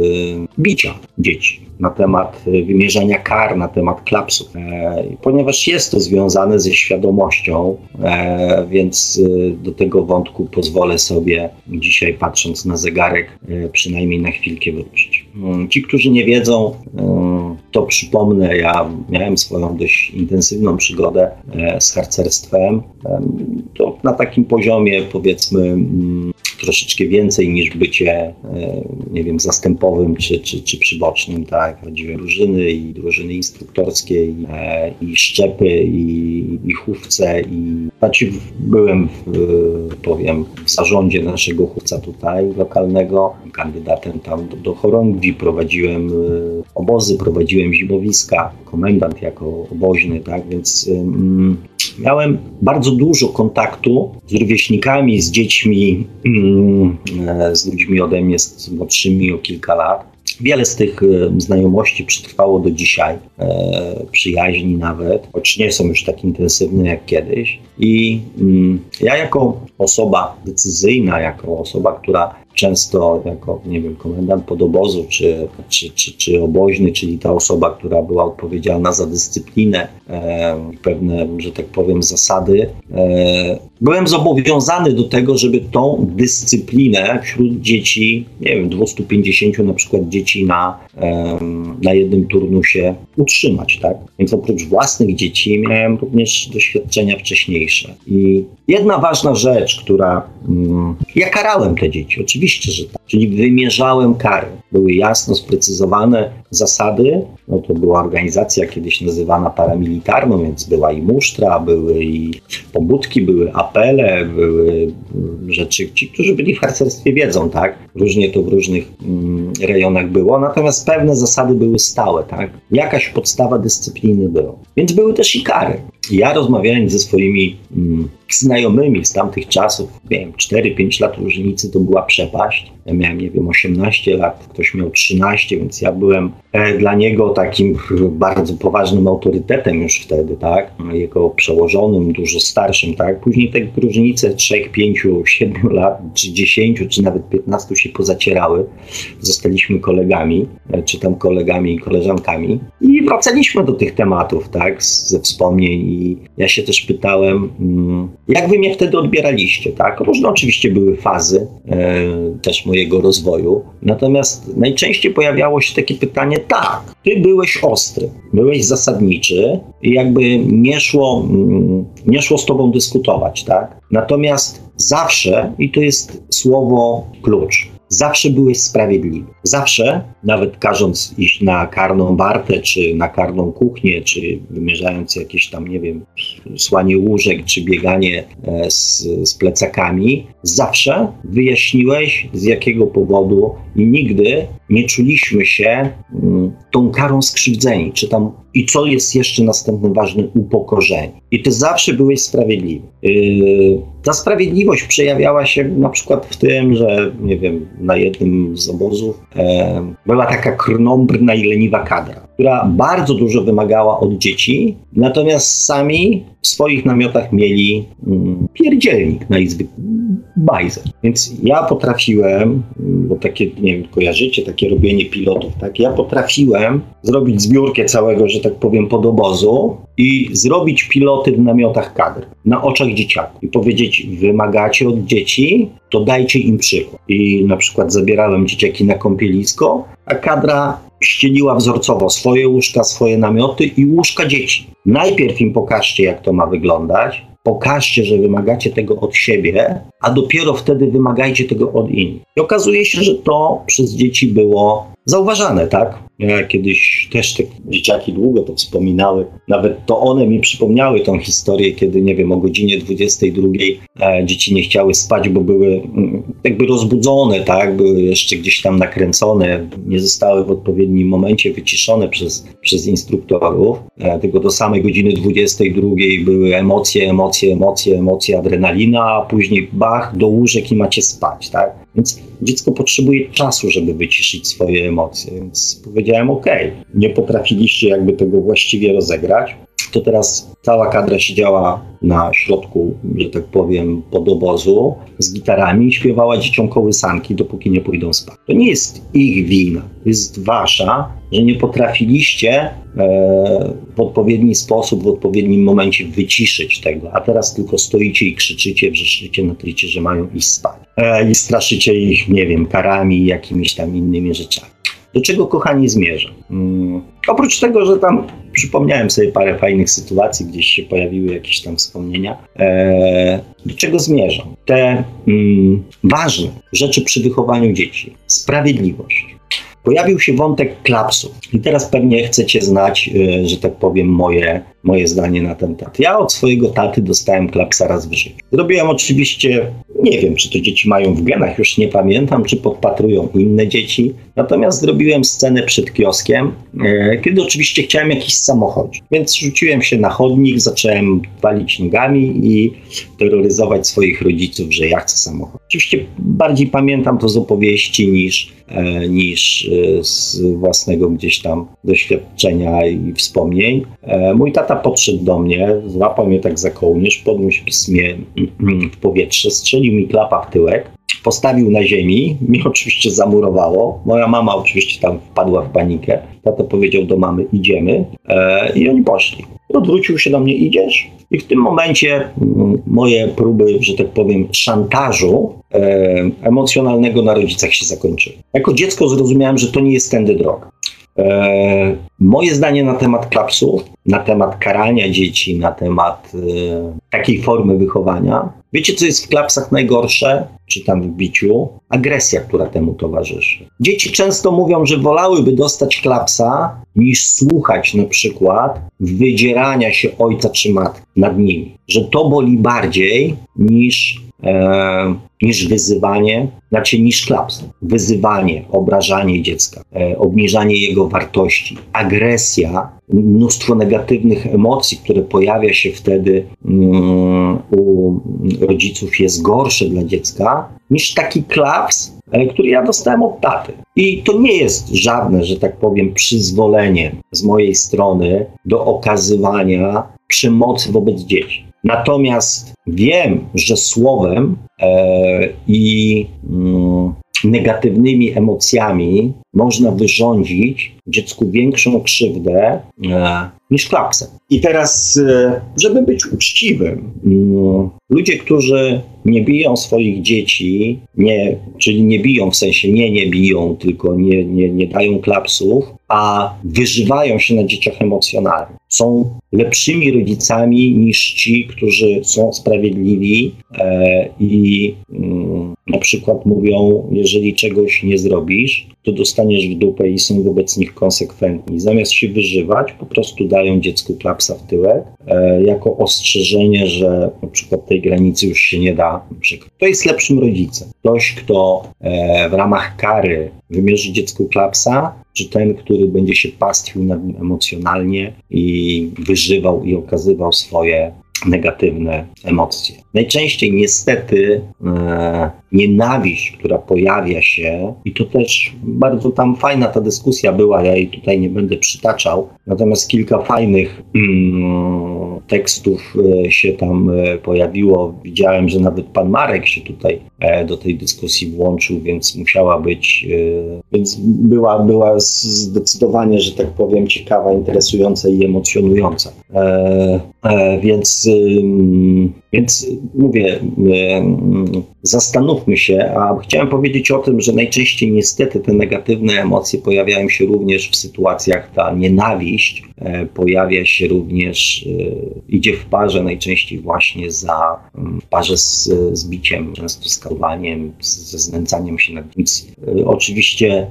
bicia dzieci, na temat e, wymierzania kar, na temat klapsów. E, ponieważ jest to związane ze świadomością, e, więc e, do tego wątku pozwolę sobie dzisiaj, patrząc na zegarek, przynajmniej na chwilkę wrócić. Mm, ci, którzy nie wiedzą, to przypomnę, ja miałem swoją dość intensywną przygodę z harcerstwem. To na takim poziomie, powiedzmy, mm, troszeczkę więcej niż bycie, e, nie wiem, zastępowym czy, czy, czy przybocznym, tak? Chodziły drużyny i drużyny instruktorskie i, e, i szczepy i, i chówce i znaczy byłem w, powiem, w zarządzie naszego chówca tutaj lokalnego, kandydatem tam do, do chorągwi, prowadziłem e, obozy, prowadziłem zimowiska, komendant jako oboźny, tak, więc mm, miałem bardzo dużo kontaktu z rówieśnikami, z dziećmi, mm, e, z ludźmi ode mnie z młodszymi o kilka lat. Wiele z tych e, znajomości przetrwało do dzisiaj, e, przyjaźni nawet, choć nie są już tak intensywne jak kiedyś. I mm, ja, jako osoba decyzyjna, jako osoba, która często jako, nie wiem, komendant podobozu, czy, czy, czy, czy oboźny, czyli ta osoba, która była odpowiedzialna za dyscyplinę, e, pewne, że tak powiem, zasady, e, byłem zobowiązany do tego, żeby tą dyscyplinę wśród dzieci, nie wiem, 250 na przykład dzieci na, na jednym turnusie utrzymać, tak? Więc oprócz własnych dzieci miałem również doświadczenia wcześniejsze. I jedna ważna rzecz, która... Mm, ja karałem te dzieci, Oczywiście, że tak. Czyli wymierzałem kary. Były jasno sprecyzowane zasady. No to była organizacja kiedyś nazywana paramilitarną, więc była i musztra, były i pobudki, były apele, były rzeczy. Ci, którzy byli w harcerstwie wiedzą, tak? Różnie to w różnych mm, rejonach było, natomiast pewne zasady były stałe, tak? Jakaś podstawa dyscypliny była. Więc były też i kary. Ja rozmawiałem ze swoimi mm, znajomymi z tamtych czasów, wiem, 4-5 lat różnicy to była przepaść. Ja miałem, nie wiem, 18 lat, ktoś miał 13, więc ja byłem e, dla niego takim bardzo poważnym autorytetem już wtedy, tak? Jego przełożonym, dużo starszym, tak? Później te różnice 3, 5, 7 lat, czy 10, czy nawet 15 się pozacierały. Zostaliśmy kolegami, e, czy tam kolegami i koleżankami i wracaliśmy do tych tematów, tak? Ze wspomnień i ja się też pytałem, mm, jak wy mnie wtedy odbieraliście, tak? Różne oczywiście były fazy e, też mojego rozwoju, natomiast najczęściej pojawiało się takie pytanie, tak, ty byłeś ostry, byłeś zasadniczy i jakby nie szło, mm, nie szło z tobą dyskutować, tak? Natomiast zawsze, i to jest słowo klucz, zawsze byłeś sprawiedliwy. Zawsze, nawet każąc iść na karną wartę, czy na karną kuchnię, czy wymierzając jakieś tam, nie wiem, słanie łóżek, czy bieganie e, z, z plecakami, zawsze wyjaśniłeś z jakiego powodu i nigdy nie czuliśmy się mm, tą karą skrzywdzeni, czy tam i co jest jeszcze następnym ważnym, upokorzeni. I ty zawsze byłeś sprawiedliwy. Yy, ta sprawiedliwość przejawiała się na przykład w tym, że nie wiem, na jednym z obozów e, była taka krnąbrna i leniwa kadra. która bardzo dużo wymagała od dzieci, natomiast sami w swoich namiotach mieli mm, pierdzielnik na bajzer. Więc ja potrafiłem, bo takie, nie wiem, kojarzycie, takie robienie pilotów, tak? Ja potrafiłem zrobić zbiórkę całego, że tak powiem, podobozu i zrobić piloty w namiotach kadr na oczach dzieciaków i powiedzieć, wymagacie od dzieci, to dajcie im przykład. I na przykład zabierałem dzieciaki na kąpielisko, a kadra ścieliła wzorcowo swoje łóżka, swoje namioty i łóżka dzieci. Najpierw im pokażcie, jak to ma wyglądać, pokażcie, że wymagacie tego od siebie, a dopiero wtedy wymagajcie tego od innych. I okazuje się, że to przez dzieci było zauważane, tak? Ja kiedyś też te dzieciaki długo to wspominały. Nawet to one mi przypomniały tą historię, kiedy, nie wiem, o godzinie 22 e, dzieci nie chciały spać, bo były mm, jakby rozbudzone, tak? Były jeszcze gdzieś tam nakręcone, nie zostały w odpowiednim momencie wyciszone przez, przez instruktorów. E, tylko do samej godziny 22 były emocje, emocje, emocje, emocje, adrenalina, a później bach, do łóżek i macie spać, tak? Więc dziecko potrzebuje czasu, żeby wyciszyć swoje emocje. Więc powiedziałem, OK, nie potrafiliście jakby tego właściwie rozegrać. To teraz cała kadra siedziała na środku, że tak powiem, podobozu z gitarami i śpiewała dzieciom kołysanki, dopóki nie pójdą spać. To nie jest ich wina, to jest wasza, że nie potrafiliście e, w odpowiedni sposób, w odpowiednim momencie wyciszyć tego, a teraz tylko stoicie i krzyczycie, wrzeszczycie na tricie, że mają iść spać. E, I straszycie ich, nie wiem, karami jakimiś tam innymi rzeczami. Do czego, kochani, zmierzam? Hmm. Oprócz tego, że tam przypomniałem sobie parę fajnych sytuacji, gdzieś się pojawiły jakieś tam wspomnienia. E, do czego zmierzam? Te mm, ważne rzeczy przy wychowaniu dzieci. Sprawiedliwość pojawił się wątek klapsu. I teraz pewnie chcecie znać, e, że tak powiem, moje, moje zdanie na ten temat. Ja od swojego taty dostałem klapsa raz w życiu. Zrobiłem oczywiście, nie wiem, czy to dzieci mają w genach, już nie pamiętam, czy podpatrują inne dzieci. Natomiast zrobiłem scenę przed kioskiem, e, kiedy oczywiście chciałem jakiś samochód. Więc rzuciłem się na chodnik, zacząłem walić nogami i terroryzować swoich rodziców, że ja chcę samochód. Oczywiście bardziej pamiętam to z opowieści niż, e, niż z własnego gdzieś tam doświadczenia i wspomnień. E, mój tata podszedł do mnie, złapał mnie tak za kołnierz, podniósł mnie w powietrze, strzelił mi klapa w tyłek, postawił na ziemi, mi oczywiście zamurowało. Moja mama oczywiście tam wpadła w panikę. Tata powiedział do mamy, idziemy e, i oni poszli. Odwrócił się do mnie, idziesz? I w tym momencie mm, moje próby, że tak powiem, szantażu e, emocjonalnego na rodzicach się zakończyły. Jako dziecko zrozumiałem, że to nie jest tędy droga. E, moje zdanie na temat klapsów, na temat karania dzieci, na temat e, takiej formy wychowania. Wiecie, co jest w klapsach najgorsze, czy tam w biciu? Agresja, która temu towarzyszy. Dzieci często mówią, że wolałyby dostać klapsa, niż słuchać na przykład wydzierania się ojca czy matki nad nimi. Że to boli bardziej niż e, niż wyzywanie, znaczy niż klaps. Wyzywanie, obrażanie dziecka, e, obniżanie jego wartości, agresja, mnóstwo negatywnych emocji, które pojawia się wtedy mm, u rodziców jest gorsze dla dziecka niż taki klaps, e, który ja dostałem od taty. I to nie jest żadne, że tak powiem, przyzwolenie z mojej strony do okazywania przemocy wobec dzieci. Natomiast wiem, że słowem e, i mm, negatywnymi emocjami można wyrządzić dziecku większą krzywdę e, niż klapsem. I teraz, e, żeby być uczciwym, mm, ludzie, którzy nie biją swoich dzieci, nie, czyli nie biją w sensie nie, nie biją, tylko nie, nie, nie dają klapsów, a wyżywają się na dzieciach emocjonalnie. Są lepszymi rodzicami niż ci, którzy są sprawiedliwi e, i mm, na przykład mówią, jeżeli czegoś nie zrobisz, to dostaniesz w dupę i są wobec nich konsekwentni. Zamiast się wyżywać, po prostu dają dziecku klapsa w tyłek e, jako ostrzeżenie, że na przykład tej granicy już się nie da. To jest lepszym rodzicem. Ktoś, kto e, w ramach kary wymierzy dziecku klapsa, czy ten, który będzie się pastwił nad nim emocjonalnie i wyżywał i okazywał swoje negatywne emocje. Najczęściej niestety e, nienawiść, która pojawia się, i to też bardzo tam fajna ta dyskusja była, ja jej tutaj nie będę przytaczał, natomiast kilka fajnych mm, tekstów e, się tam e, pojawiło. Widziałem, że nawet pan Marek się tutaj e, do tej dyskusji włączył, więc musiała być, więc była, była zdecydowanie, że tak powiem, ciekawa, interesująca i emocjonująca. Więc, więc mówię, zastanówmy się, a chciałem powiedzieć o tym, że najczęściej niestety te negatywne emocje pojawiają się również w sytuacjach, ta nienawiść pojawia się również idzie w parze najczęściej właśnie za, w parze z, z biciem, często z kalwaniem, ze znęcaniem się nad nic. E, oczywiście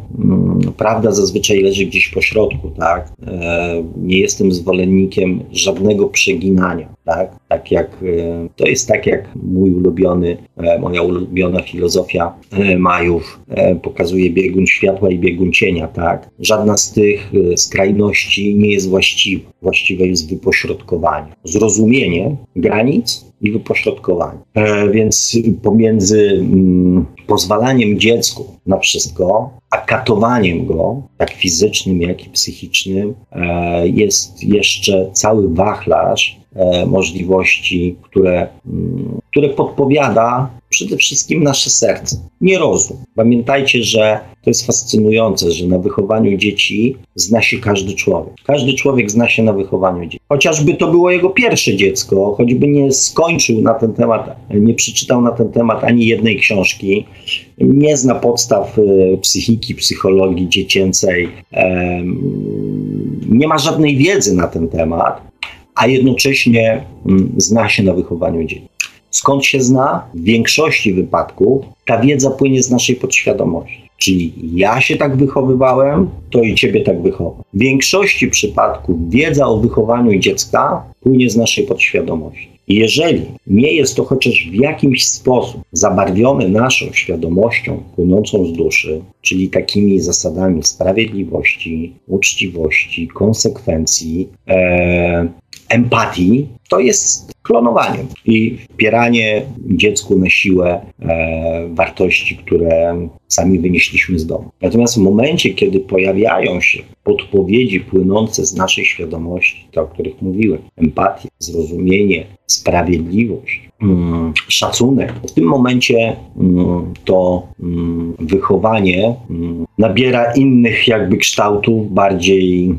prawda zazwyczaj leży gdzieś po środku, tak? E, nie jestem zwolennikiem żadnego przeginania, tak? Tak jak, e, to jest tak jak mój ulubiony, moja ulubiona filozofia Majów pokazuje biegun światła i biegun cienia, tak? Żadna z tych skrajności nie jest właściwa. Właściwe jest wypośrodkowanie zrozumienie granic i wypośrodkowanie. E, więc pomiędzy mm, pozwalaniem dziecku na wszystko, a katowaniem go, tak fizycznym, jak i psychicznym, e, jest jeszcze cały wachlarz e, możliwości, które, mm, które podpowiada przede wszystkim nasze serce, nie rozum. Pamiętajcie, że to jest fascynujące, że na wychowaniu dzieci zna się każdy człowiek. Każdy człowiek zna się na wychowaniu dzieci. Chociażby to było jego pierwsze dziecko, choćby nie skończył na ten temat, nie przeczytał na ten temat ani jednej książki, nie zna podstaw e, psychiki, psychologii dziecięcej, nie ma żadnej wiedzy na ten temat, a jednocześnie mm, zna się na wychowaniu dzieci. Skąd się zna? W większości wypadków ta wiedza płynie z naszej podświadomości. Czyli ja się tak wychowywałem, to i ciebie tak wychowam. W większości przypadków wiedza o wychowaniu dziecka płynie z naszej podświadomości. Jeżeli nie jest to chociaż w jakimś sposób zabarwione naszą świadomością płynącą z duszy, czyli takimi zasadami sprawiedliwości, uczciwości, konsekwencji, e, empatii, to jest klonowaniem i wpieranie dziecku na siłę e, wartości, które sami wynieśliśmy z domu. Natomiast w momencie, kiedy pojawiają się podpowiedzi płynące z naszej świadomości, te o których mówiłem, empatia, zrozumienie, sprawiedliwość, mm, szacunek, w tym momencie mm, to mm, wychowanie nabiera innych jakby kształtów, bardziej,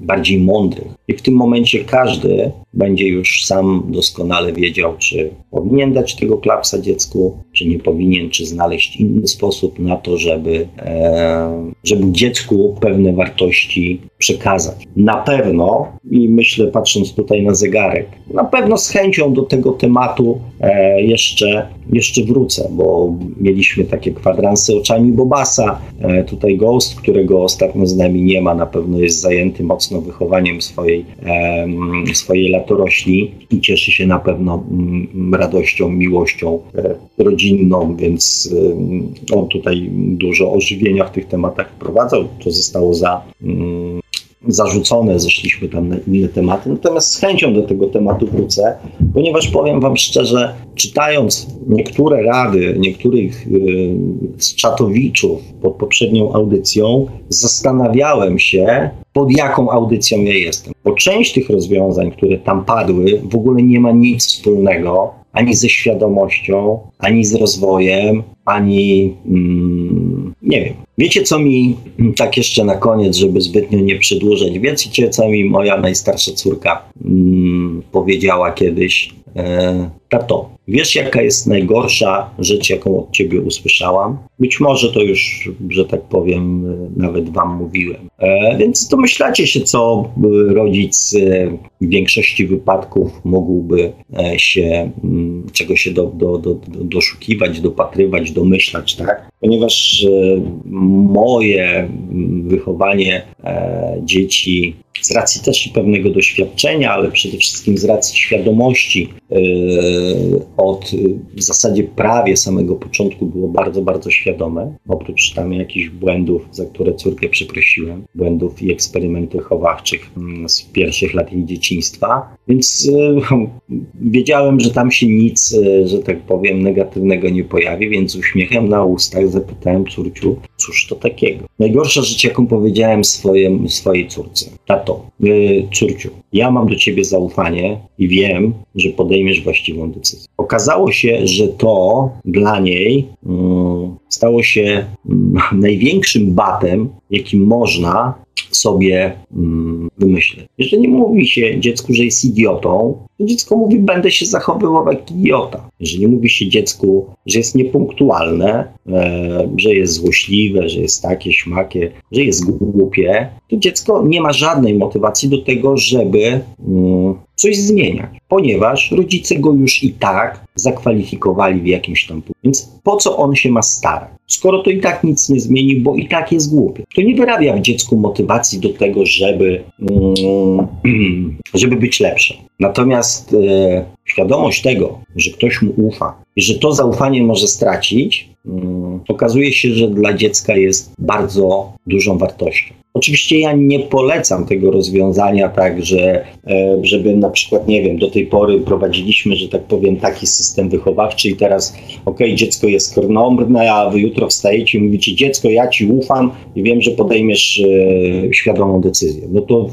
bardziej mądrych. I w tym momencie każdy będzie już sam doskonale wiedział, czy powinien dać tego klapsa dziecku, czy nie powinien, czy znaleźć inny sposób na to, żeby, e, żeby dziecku pewne wartości przekazać. Na pewno, i myślę patrząc tutaj na zegarek, na pewno z chęcią do tego tematu e, jeszcze, jeszcze wrócę, bo mieliśmy takie kwadransy oczami Bobasa, e, tutaj Ghost, którego ostatnio z nami nie ma, na pewno jest zajęty mocno wychowaniem swojej, e, swojej latorośli i cieszy się na pewno mm, radością, miłością e, rodzinną, więc e, on tutaj dużo ożywienia w tych tematach wprowadzał. To zostało za zarzucone, zeszliśmy tam na inne tematy. Natomiast z chęcią do tego tematu wrócę, ponieważ powiem Wam szczerze, czytając niektóre rady niektórych yy, z czatowiczów pod poprzednią audycją, zastanawiałem się, pod jaką audycją ja jestem. Bo część tych rozwiązań, które tam padły, w ogóle nie ma nic wspólnego ani ze świadomością, ani z rozwojem, ani mm, nie wiem. Wiecie, co mi tak jeszcze na koniec, żeby zbytnio nie przedłużać, wiecie, co mi moja najstarsza córka mm, powiedziała kiedyś? E, tato, wiesz jaka jest najgorsza rzecz, jaką od ciebie usłyszałam? Być może to już, że tak powiem, nawet wam mówiłem. E, więc domyślacie się, co rodzic e, w większości wypadków mógłby e, się, mm, czego się do, do, do, doszukiwać, dopatrywać, domyślać, tak? Ponieważ e, moje wychowanie e, dzieci z racji też pewnego doświadczenia, ale przede wszystkim z racji świadomości e, od w zasadzie prawie samego początku było bardzo, bardzo świadome. Oprócz tam jakichś błędów, za które córkę przeprosiłem, błędów i eksperymentów chowawczych mm, z pierwszych lat jej dzieciństwa, Więc wiedziałem, że tam się nic, że tak powiem, negatywnego nie pojawi, więc uśmiechem na ustach zapytałem córciu, cóż to takiego. Najgorsza rzecz, jaką powiedziałem swoje, swojej córce. Tato, córciu, ja mam do ciebie zaufanie i wiem, że podejmiesz właściwą decyzję. Okazało się, że to dla niej mm, stało się mm, największym batem, jaki można sobie mm, wymyśleć. Jeżeli nie mówi się dziecku, że jest idiotą, to dziecko mówi, będę się zachowywał jak idiota. Jeżeli mówi się dziecku, że jest niepunktualne, e, że jest złośliwe, że jest takie, śmakie, że jest głupie, to dziecko nie ma żadnej motywacji do tego, żeby mm, coś zmieniać, ponieważ rodzice go już i tak zakwalifikowali w jakimś tam punkcie. Więc po co on się ma starać? Skoro to i tak nic nie zmieni, bo i tak jest głupie. To nie wyrabia w dziecku motywacji do tego, żeby, mm, żeby być lepszym. Natomiast e, świadomość tego, że ktoś mu ufa i że to zaufanie może stracić, mm, okazuje się, że dla dziecka jest bardzo dużą wartością. Oczywiście ja nie polecam tego rozwiązania tak, że e, żeby na przykład, nie wiem, do tej pory prowadziliśmy, że tak powiem, taki system wychowawczy i teraz, ok, dziecko jest krnąbrne, a wy jutro wstajecie i mówicie, dziecko, ja ci ufam i wiem, że podejmiesz e, świadomą decyzję. No to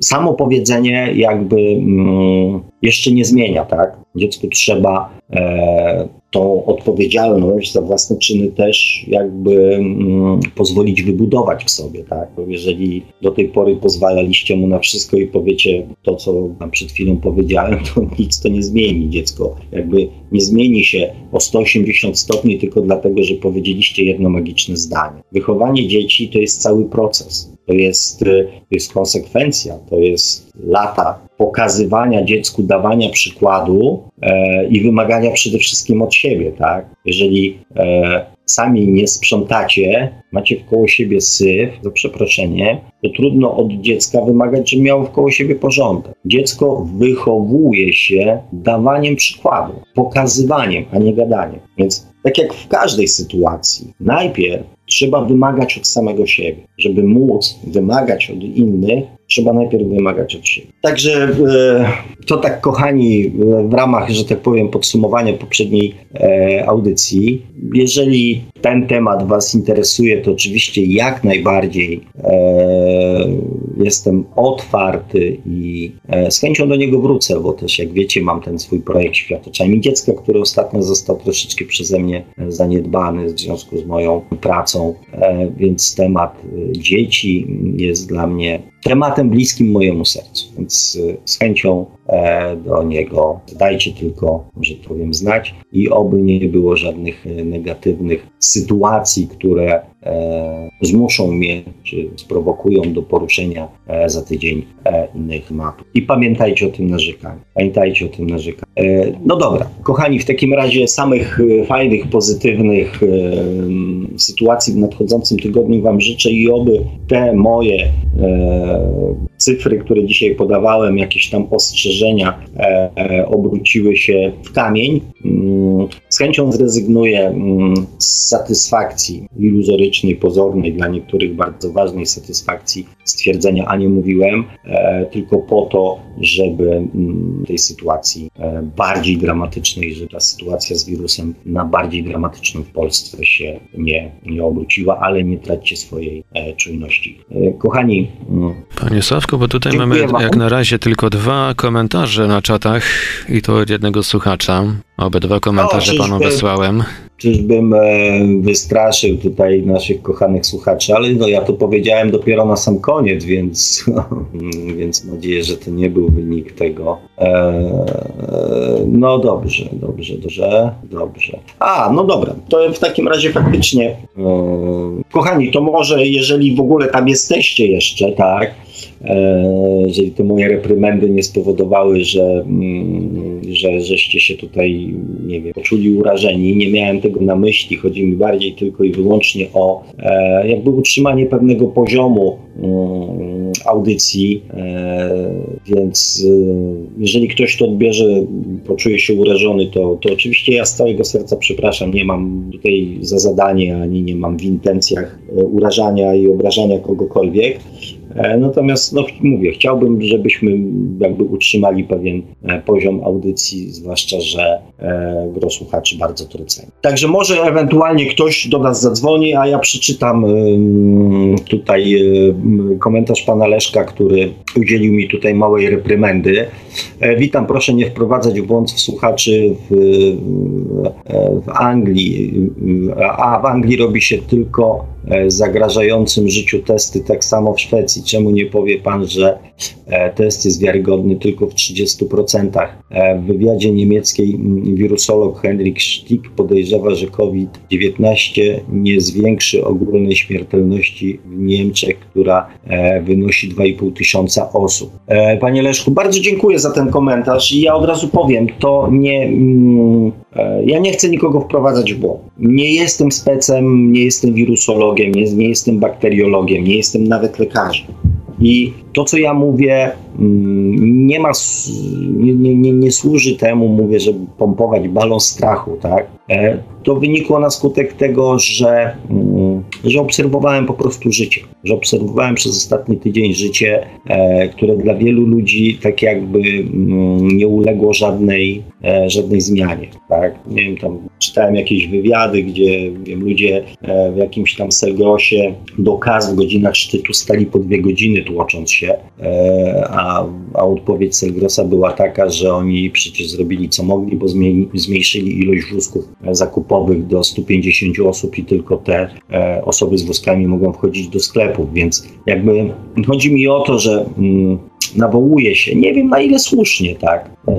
samo powiedzenie jakby mm, jeszcze nie zmienia, tak? Dziecku trzeba e, tą odpowiedzialność za własne czyny też jakby mm, pozwolić wybudować w sobie, tak? Bo jeżeli do tej pory pozwalaliście mu na wszystko i powiecie to, co wam przed chwilą powiedziałem, to nic to nie zmieni. Dziecko jakby nie zmieni się o 180 stopni tylko dlatego, że powiedzieliście jedno magiczne zdanie. Wychowanie dzieci to jest cały proces. To jest, to jest konsekwencja, to jest lata pokazywania dziecku, dawania przykładu e, i wymagania przede wszystkim od siebie, tak? Jeżeli e, sami nie sprzątacie, macie wkoło siebie syf, za przeproszenie, to trudno od dziecka wymagać, żeby miało wkoło siebie porządek. Dziecko wychowuje się dawaniem przykładu, pokazywaniem, a nie gadaniem. Więc tak jak w każdej sytuacji, najpierw trzeba wymagać od samego siebie. Żeby móc wymagać od innych, trzeba najpierw wymagać od siebie. Także e, to tak, kochani, w ramach, że tak powiem, podsumowania poprzedniej e, audycji. Jeżeli ten temat Was interesuje, to oczywiście jak najbardziej e, jestem otwarty i z chęcią do niego wrócę, bo też, jak wiecie, mam ten swój projekt Światoczami Dziecka, który ostatnio został troszeczkę przeze mnie zaniedbany w związku z moją pracą, więc temat dzieci jest dla mnie tematem bliskim mojemu sercu, więc z chęcią e, do niego. Dajcie tylko, że powiem, znać i oby nie było żadnych e, negatywnych sytuacji, które zmuszą mnie, czy sprowokują do poruszenia za tydzień innych map. I pamiętajcie o tym narzekaniu. Pamiętajcie o tym narzekaniu. No dobra, kochani, w takim razie samych fajnych, pozytywnych sytuacji w nadchodzącym tygodniu Wam życzę i oby te moje cyfry, które dzisiaj podawałem, jakieś tam ostrzeżenia e, e, obróciły się w kamień. Mm, z chęcią zrezygnuję mm, z satysfakcji iluzorycznej, pozornej, dla niektórych bardzo ważnej satysfakcji stwierdzenia, a nie mówiłem, e, tylko po to, żeby mm, tej sytuacji bardziej dramatycznej, że ta sytuacja z wirusem na bardziej dramatyczną w Polsce się nie, nie obróciła, ale nie traćcie swojej czujności. Kochani. Panie Sławku, bo tutaj mamy wam. jak na razie tylko dwa komentarze na czatach i to od jednego słuchacza. Obydwa komentarze panu wysłałem. Czyżbym e, wystraszył tutaj naszych kochanych słuchaczy, ale no ja to powiedziałem dopiero na sam koniec, więc, więc mam nadzieję, że to nie był wynik tego. E, no dobrze, dobrze, dobrze, dobrze. A, no dobra, to w takim razie faktycznie, e, kochani, to może jeżeli w ogóle tam jesteście jeszcze, tak, jeżeli te moje reprymendy nie spowodowały, że, mm, że żeście się tutaj, nie wiem, poczuli urażeni. Nie miałem tego na myśli. Chodzi mi bardziej tylko i wyłącznie o e, jakby utrzymanie pewnego poziomu mm, audycji, e, więc jeżeli ktoś to odbierze, poczuje się urażony, to, to oczywiście ja z całego serca przepraszam, nie mam tutaj za zadanie, ani nie mam w intencjach urażania i obrażania kogokolwiek. Natomiast, no mówię, chciałbym, żebyśmy jakby utrzymali pewien poziom audycji, zwłaszcza, że gro słuchaczy bardzo to doceni. Także może ewentualnie ktoś do nas zadzwoni, a ja przeczytam tutaj komentarz pana Leszka, który udzielił mi tutaj małej reprymendy. Witam, proszę nie wprowadzać w błąd w słuchaczy w, w Anglii, a w Anglii robi się tylko E, zagrażającym życiu testy, tak samo w Szwecji. Czemu nie powie pan, że e, test jest wiarygodny tylko w 30%? E, w wywiadzie niemieckiej wirusolog Henrik Stick podejrzewa, że COVID-19 nie zwiększy ogólnej śmiertelności w Niemczech, która wynosi 2,5 tysiąca osób. Panie Leszku, bardzo dziękuję za ten komentarz i ja od razu powiem, to nie, mm, ja nie chcę nikogo wprowadzać w błąd. Nie jestem specem, nie jestem wirusologiem, nie, nie jestem bakteriologiem, nie jestem nawet lekarzem. I to, co ja mówię, mm, nie ma, nie, nie, nie służy temu, mówię, żeby pompować balon strachu, tak? E, to wynikło na skutek tego, że, mm, że obserwowałem po prostu życie, że obserwowałem przez ostatni tydzień życie, e, które dla wielu ludzi tak jakby mm, nie uległo żadnej, e, żadnej zmianie, tak? Nie wiem, tam czytałem jakieś wywiady, gdzie wiem, ludzie w jakimś tam Selgrosie do kas w godzinach szczytu stali po dwie godziny tłocząc się, a, a odpowiedź Selgrosa była taka, że oni przecież zrobili co mogli, bo zmniejszyli ilość wózków zakupowych do 150 osób i tylko te e, osoby z wózkami mogą wchodzić do sklepów, więc jakby chodzi mi o to, że mm, nawołuje się, nie wiem na ile słusznie, tak, e,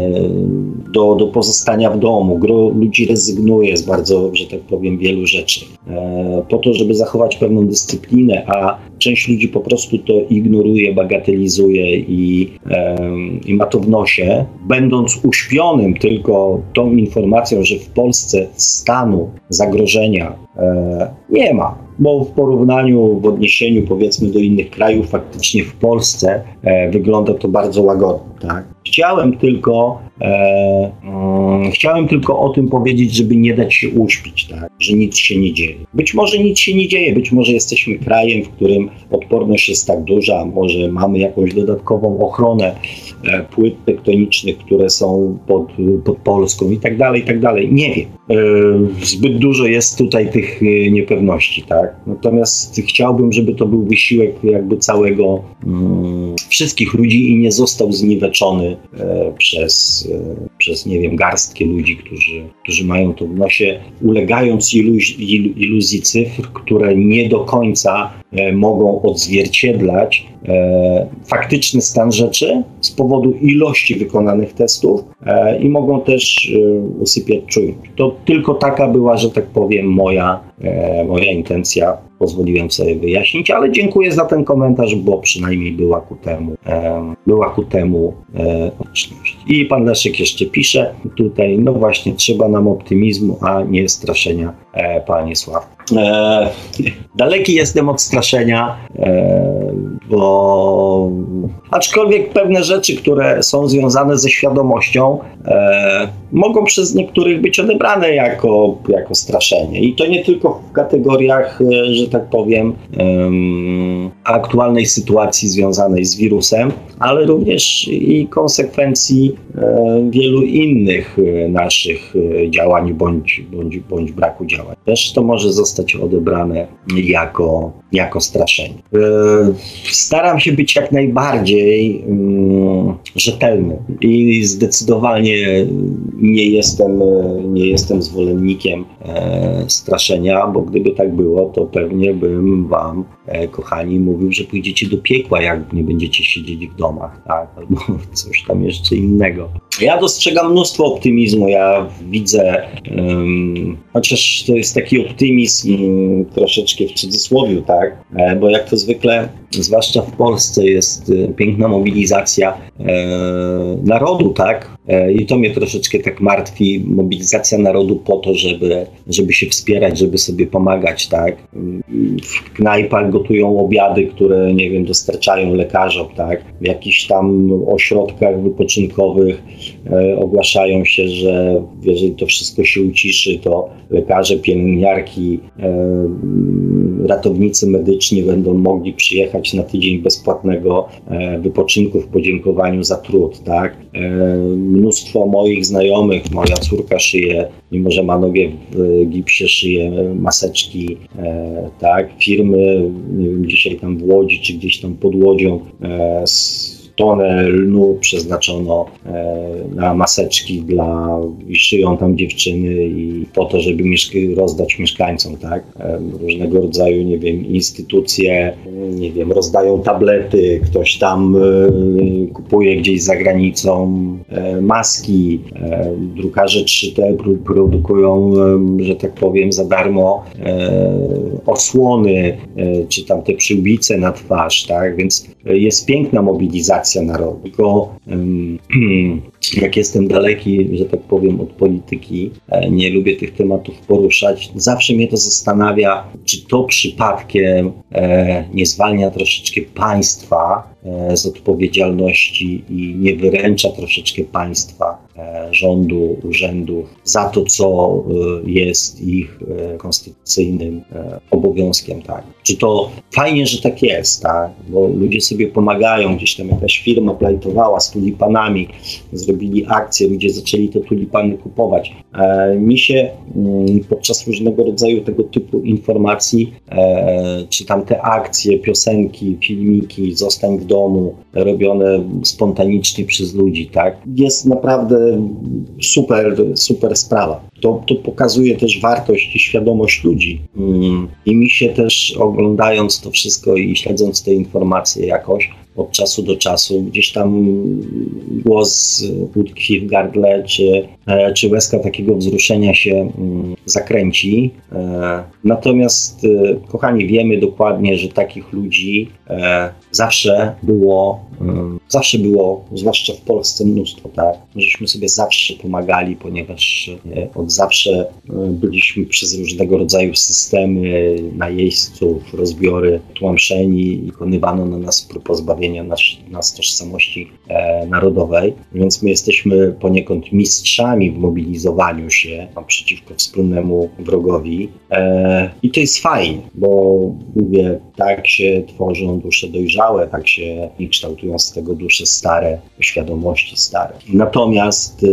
do, do pozostania w domu. Gro ludzi rezygnuje z bardzo, że tak powiem, wielu rzeczy e, po to, żeby zachować pewną dyscyplinę, a część ludzi po prostu to ignoruje, bagatelizuje i, i ma to w nosie, będąc uśpionym tylko tą informacją, że w Polsce stanu zagrożenia e, nie ma bo w porównaniu, w odniesieniu powiedzmy do innych krajów, faktycznie w Polsce e, wygląda to bardzo łagodnie. Tak? Chciałem tylko e, mm, chciałem tylko o tym powiedzieć, żeby nie dać się uśpić, tak? że nic się nie dzieje. Być może nic się nie dzieje, być może jesteśmy krajem, w którym odporność jest tak duża, może mamy jakąś dodatkową ochronę e, płyt tektonicznych, które są pod, pod Polską i tak dalej, i tak dalej. Nie wiem. E, zbyt dużo jest tutaj tych e, niepewności, tak? Natomiast chciałbym, żeby to był wysiłek jakby całego mm, wszystkich ludzi i nie został zniweczony e, przez, e, przez, nie wiem, garstkę ludzi, którzy, którzy mają to w nosie, ulegając iluz, iluzji cyfr, które nie do końca e, mogą odzwierciedlać faktyczny stan rzeczy z powodu ilości wykonanych testów i mogą też usypiać czujność. To tylko taka była, że tak powiem, moja, moja intencja pozwoliłem sobie wyjaśnić, ale dziękuję za ten komentarz, bo przynajmniej była ku temu, e, była ku temu e, I pan Leszek jeszcze pisze tutaj, no właśnie, trzeba nam optymizmu, a nie straszenia, e, panie Sław. E, daleki jestem od straszenia, e, bo aczkolwiek pewne rzeczy, które są związane ze świadomością, e, mogą przez niektórych być odebrane jako, jako straszenie. I to nie tylko w kategoriach, e, że tak powiem, aktualnej sytuacji związanej z wirusem, ale również i konsekwencji e, wielu innych e, naszych działań bądź, bądź, bądź braku działań. Też to może zostać odebrane jako, jako straszenie. Staram się być jak najbardziej mm, rzetelny i zdecydowanie nie jestem, nie jestem zwolennikiem e, straszenia, bo gdyby tak było, to pewnie bym wam, e, kochani, mówił, że pójdziecie do piekła, jak nie będziecie siedzieć w domach, tak? albo coś tam jeszcze innego. Ja dostrzegam mnóstwo optymizmu. Ja widzę, um, chociaż to jest taki optymizm troszeczkę w cudzysłowie, tak? E, bo jak to zwykle, zwłaszcza w Polsce, jest e, piękna mobilizacja e, narodu, tak? E, I to mnie troszeczkę tak martwi. Mobilizacja narodu po to, żeby, żeby się wspierać, żeby sobie pomagać, tak? W knajpach gotują obiady, które, nie wiem, dostarczają lekarzom, tak? W jakichś tam ośrodkach wypoczynkowych ogłaszają się, że jeżeli to wszystko się uciszy, to lekarze, pielęgniarki, e, ratownicy medyczni będą mogli przyjechać na tydzień bezpłatnego e, wypoczynku w podziękowaniu za trud. Tak? Mnóstwo moich znajomych, moja córka szyje, mimo że ma nogę w gipsie, szyje maseczki, tak? firmy, nie wiem, dzisiaj tam w Łodzi, czy gdzieś tam pod Łodzią, tonę lnu przeznaczono e, na maseczki dla, i szyją tam dziewczyny i po to, żeby rozdać mieszkańcom, tak? E, różnego rodzaju, nie wiem, instytucje, nie wiem, rozdają tablety, ktoś tam e, kupuje gdzieś za granicą maski, drukarze 3D produkują, że tak powiem, za darmo osłony, czy tam te przyłbice na twarz, tak? Więc jest piękna mobilizacja reakcja narodu. Tylko jak jestem daleki, że tak powiem, od polityki, e, nie lubię tych tematów poruszać, zawsze mnie to zastanawia, czy to przypadkiem e, nie zwalnia troszeczkę państwa e, z odpowiedzialności i nie wyręcza troszeczkę państwa rządu, urzędów za to, co jest ich konstytucyjnym obowiązkiem. Tak. Czy to fajnie, że tak jest, tak? bo ludzie sobie pomagają, gdzieś tam jakaś firma plajtowała z tulipanami, zrobili akcję, ludzie zaczęli te tulipany kupować. Mi się mm, podczas różnego rodzaju tego typu informacji, czy tam te akcje, piosenki, filmiki, zostań w domu, robione spontanicznie przez ludzi, tak? Jest naprawdę super, super sprawa. To, to pokazuje też wartość i świadomość ludzi. Mm. I mi się też oglądając to wszystko i śledząc te informacje jakoś, od czasu do czasu. Gdzieś tam głos utkwi w gardle, czy, e, czy łezka takiego wzruszenia się mm, zakręci. E, natomiast, e, kochani, wiemy dokładnie, że takich ludzi zawsze było, zawsze było, zwłaszcza w Polsce, mnóstwo, tak? Żeśmy sobie zawsze pomagali, ponieważ od zawsze byliśmy przez różnego rodzaju systemy najeźdźców, rozbiory tłamszeni i wykonywano na nas prób pozbawienia nas, nas tożsamości e, narodowej, więc my jesteśmy poniekąd mistrzami w mobilizowaniu się przeciwko wspólnemu wrogowi e, i to jest fajnie, bo mówię, tak się tworzą dusze dojrzałe, tak się i kształtują z tego dusze stare, świadomości stare. Natomiast e,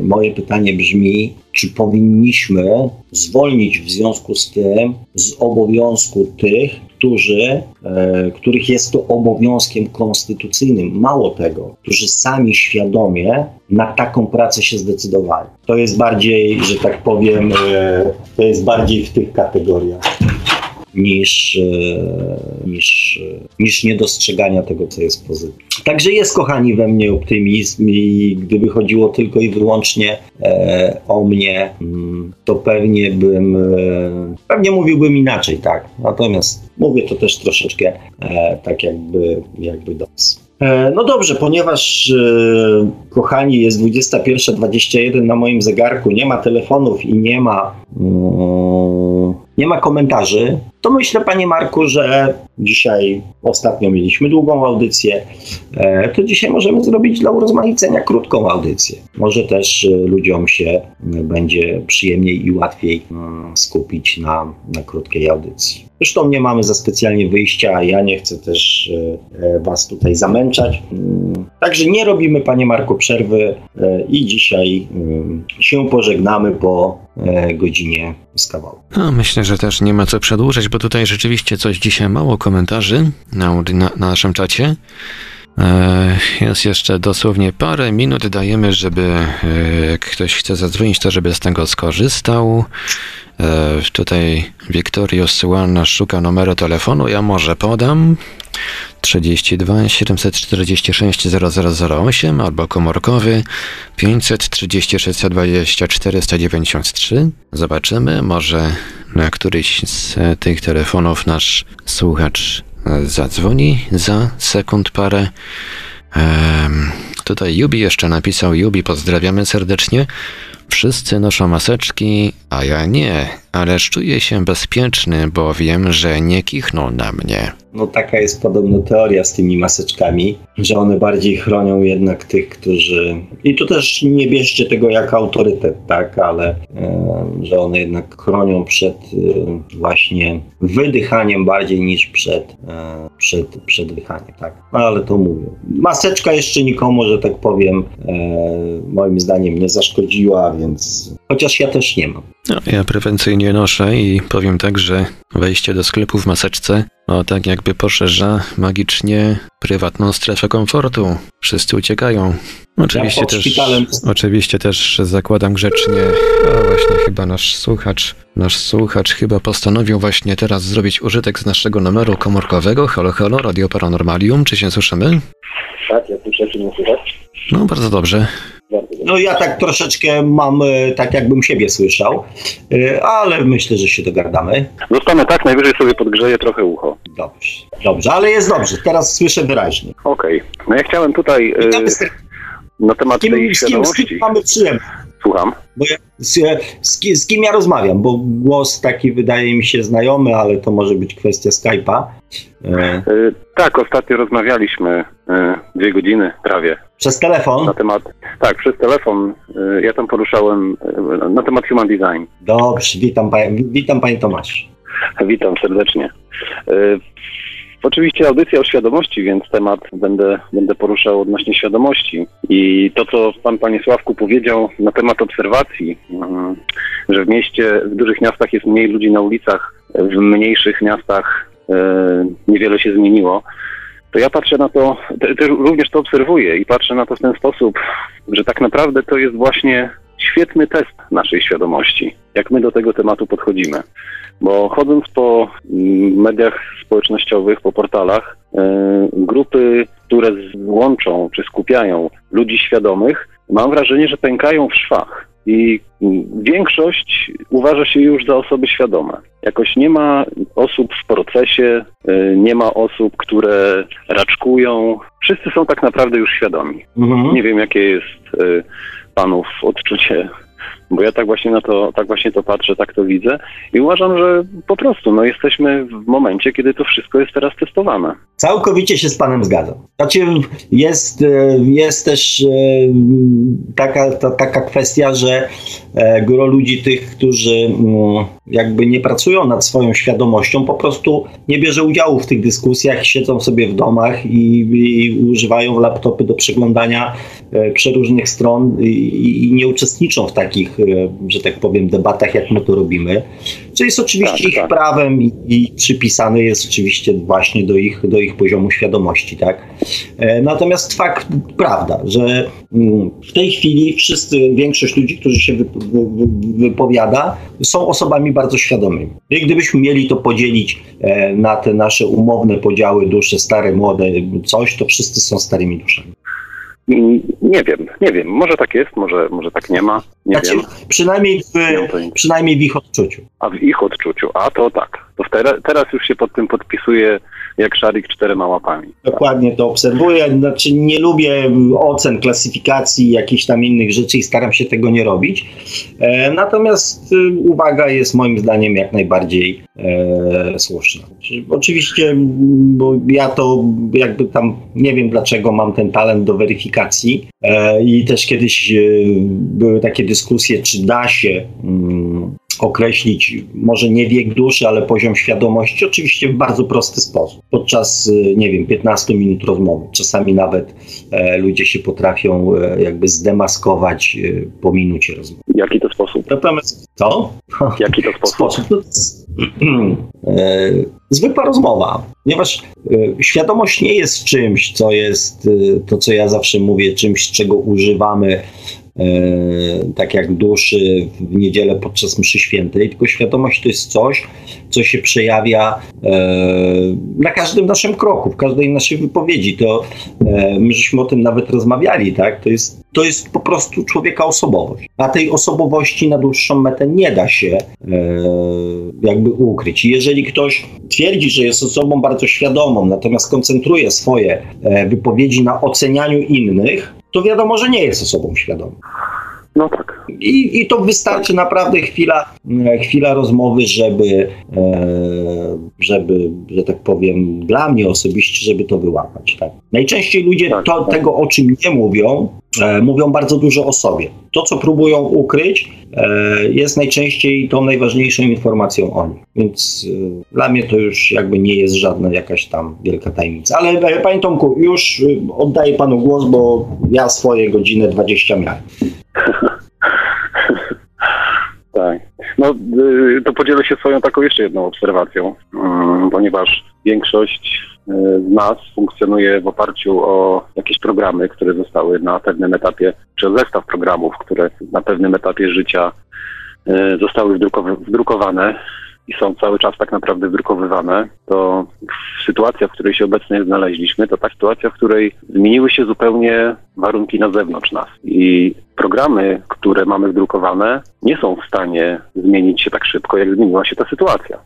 moje pytanie brzmi, czy powinniśmy zwolnić w związku z tym z obowiązku tych, którzy, e, których jest to obowiązkiem konstytucyjnym. Mało tego, którzy sami świadomie na taką pracę się zdecydowali. To jest bardziej, że tak powiem, e, to jest bardziej w tych kategoriach niż, e, niż, niż niedostrzegania tego, co jest pozytywne. Także jest, kochani, we mnie optymizm i gdyby chodziło tylko i wyłącznie e, o mnie, mm, to pewnie bym, e, pewnie mówiłbym inaczej, tak. Natomiast mówię to też troszeczkę e, tak jakby, jakby do was. E, no dobrze, ponieważ e, kochani jest 21.21 na moim zegarku, nie ma telefonów i nie ma mm, nie ma komentarzy, to myślę, panie Marku, że dzisiaj ostatnio mieliśmy długą audycję, e, to dzisiaj możemy zrobić dla urozmaicenia krótką audycję. Może też e, ludziom się będzie przyjemniej i łatwiej mm, skupić na, na krótkiej audycji. Zresztą nie mamy za specjalnie wyjścia, ja nie chcę też e, Was tutaj zamęczać. Mm, także nie robimy, panie Marku, przerwy i dzisiaj mm, się pożegnamy po godzinie z kawału. No, myślę, że też nie ma co przedłużać, bo tutaj rzeczywiście coś dzisiaj mało komentarzy na, na, na naszym czacie. E, jest jeszcze dosłownie parę minut dajemy, żeby e, ktoś chce zadzwonić, to żeby z tego skorzystał. E, tutaj Wiktorius One szuka numeru telefonu, ja może podam. 32 746 0008 albo komórkowy 536 120 493. Zobaczymy, może na któryś z tych telefonów nasz słuchacz zadzwoni za sekund parę. Um, tutaj Jubi jeszcze napisał. Jubi, pozdrawiamy serdecznie. Wszyscy noszą maseczki, a ja nie, ależ czuję się bezpieczny, bo wiem, że nie kichną na mnie. No taka jest podobno teoria z tymi maseczkami, że one bardziej chronią jednak tych, którzy... I tu też nie bierzcie tego jako autorytet, tak, ale e, że one jednak chronią przed e, właśnie wydychaniem bardziej niż przed, e, przed, przed tak. No ale to mówię. Maseczka jeszcze nikomu, że tak powiem, moim zdaniem nie zaszkodziła, więc chociaż ja też nie mam. No, ja prewencyjnie noszę i powiem tak, że wejście do sklepu w maseczce, no tak jakby poszerza magicznie prywatną strefę komfortu. Wszyscy uciekają. Oczywiście Ja też, oczywiście też zakładam grzecznie, a właśnie chyba nasz słuchacz, nasz słuchacz chyba postanowił właśnie teraz zrobić użytek z naszego numeru komórkowego. Halo, halo, Radio Paranormalium, czy się słyszymy? Tak, ja słyszę, czy nie słychać? No bardzo dobrze. No ja tak troszeczkę mam, e, tak jakbym siebie słyszał, e, ale myślę, że się dogadamy. Zostanę tak, najwyżej sobie podgrzeję trochę ucho. Dobrze, dobrze, ale jest dobrze, teraz słyszę wyraźnie. Okej. No ja chciałem tutaj z, na temat z, kim, tej z, kim, z świadomości. kim mamy przyjemność? Słucham. Bo ja, z, z, ki- z kim ja rozmawiam, bo głos taki wydaje mi się znajomy, ale to może być kwestia Skype'a. Tak, ostatnio rozmawialiśmy dwie godziny prawie przez telefon? na temat. Tak, przez telefon. E, ja tam poruszałem e, na temat human design. Dobrze, witam, witam panie Tomasz. Witam serdecznie. E, Oczywiście audycja o świadomości, więc temat będę, będę poruszał odnośnie świadomości. I to, co pan, panie Sławku, powiedział na temat obserwacji, mm, że w mieście, w dużych miastach jest mniej ludzi na ulicach, w mniejszych miastach niewiele się zmieniło, to ja patrzę na to, te, te, również to obserwuję i patrzę na to w ten sposób, że tak naprawdę to jest właśnie świetny test naszej świadomości, jak my do tego tematu podchodzimy. Bo chodząc po mm, mediach społecznościowych, po portalach, e, grupy, które łączą czy skupiają ludzi świadomych, mam wrażenie, że pękają w szwach. I większość uważa się już za osoby świadome. Jakoś nie ma osób w procesie, e, nie ma osób, które raczkują. Wszyscy są tak naprawdę już świadomi. Mhm. Nie wiem, jakie jest y, panów odczucie, bo ja tak właśnie na to, tak właśnie to patrzę, tak to widzę i uważam, że po prostu no, jesteśmy w momencie, kiedy to wszystko jest teraz testowane. Całkowicie się z panem zgadzam. Znaczy jest, e, jest też taka, ta, taka kwestia, że e, gro ludzi tych, którzy mm, jakby nie pracują nad swoją świadomością, po prostu nie bierze udziału w tych dyskusjach, siedzą sobie w domach i, i używają laptopy do przeglądania e, przeróżnych stron i, i nie uczestniczą w takich, e, że tak powiem, debatach, jak my to robimy. Co jest oczywiście Tak, ich tak. prawem i, i przypisane jest oczywiście właśnie do ich, do ich poziomu świadomości, tak? E, Natomiast fakt, prawda, że mm, w tej chwili wszyscy, większość ludzi, którzy się wyp- wy- wy- wypowiada, są osobami bardzo świadomymi. I gdybyśmy mieli to podzielić e, na te nasze umowne podziały dusze, stare, młode, coś, to wszyscy są starymi duszami. I Nie wiem, nie wiem, może tak jest, może, może tak nie ma, nie Znaczy, wiem. przynajmniej, w, przynajmniej w ich odczuciu. A w ich odczuciu, a to tak, to teraz, teraz już się pod tym podpisuje jak szarik czterema łapami. Dokładnie to obserwuję. Znaczy, nie lubię ocen, klasyfikacji, jakichś tam innych rzeczy i staram się tego nie robić. E, natomiast y, uwaga jest moim zdaniem jak najbardziej e, słuszna. Czy- Oczywiście, m, bo ja to jakby tam nie wiem dlaczego mam ten talent do weryfikacji e, i też kiedyś e, były takie dyskusje, czy da się mm, określić może nie wiek duszy, ale poziom świadomości, oczywiście w bardzo prosty sposób. Podczas, y, nie wiem, 15 minut rozmowy. Czasami nawet e, ludzie się potrafią e, jakby zdemaskować e, po minucie rozmowy. Jaki to sposób? Natomiast co? Jaki to sposób? Sposób. To jest, e, zwykła rozmowa, ponieważ e, świadomość nie jest czymś, co jest, e, to co ja zawsze mówię, czymś, czego używamy tak jak duszy w niedzielę podczas mszy świętej, tylko świadomość to jest coś, co się przejawia e, na każdym naszym kroku, w każdej naszej wypowiedzi. To e, my żeśmy o tym nawet rozmawiali, tak? To jest, to jest po prostu człowieka osobowość. A tej osobowości na dłuższą metę nie da się e, jakby ukryć. Jeżeli ktoś twierdzi, że jest osobą bardzo świadomą, natomiast koncentruje swoje wypowiedzi na ocenianiu innych, to wiadomo, że nie jest osobą świadomą. No tak. I, I to wystarczy naprawdę chwila, chwila rozmowy, żeby, żeby, że tak powiem, dla mnie osobiście, żeby to wyłapać. Tak. Najczęściej ludzie tak, to, tak. tego, o czym nie mówią, mówią bardzo dużo o sobie. To, co próbują ukryć, jest najczęściej tą najważniejszą informacją o nich. Więc dla mnie to już jakby nie jest żadna jakaś tam wielka tajemnica. Ale panie Tomku, już oddaję panu głos, bo ja swoje godzinę 20 miałem. No, y, to podzielę się swoją taką jeszcze jedną obserwacją, mm, ponieważ większość y, z nas funkcjonuje w oparciu o jakieś programy, które zostały na pewnym etapie, czy zestaw programów, które na pewnym etapie życia y, zostały wdrukowane i są cały czas tak naprawdę wydrukowywane, to sytuacja, w której się obecnie znaleźliśmy, to ta sytuacja, w której zmieniły się zupełnie warunki na zewnątrz nas. I programy, które mamy wdrukowane, nie są w stanie zmienić się tak szybko, jak zmieniła się ta sytuacja.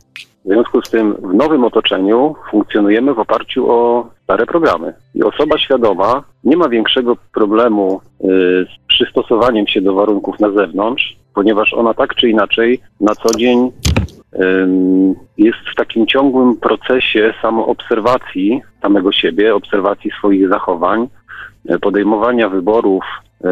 W związku z tym w nowym otoczeniu funkcjonujemy w oparciu o stare programy. I osoba świadoma nie ma większego problemu y, z przystosowaniem się do warunków na zewnątrz, ponieważ ona tak czy inaczej na co dzień jest w takim ciągłym procesie samoobserwacji samego siebie, obserwacji swoich zachowań, e, podejmowania wyborów, e,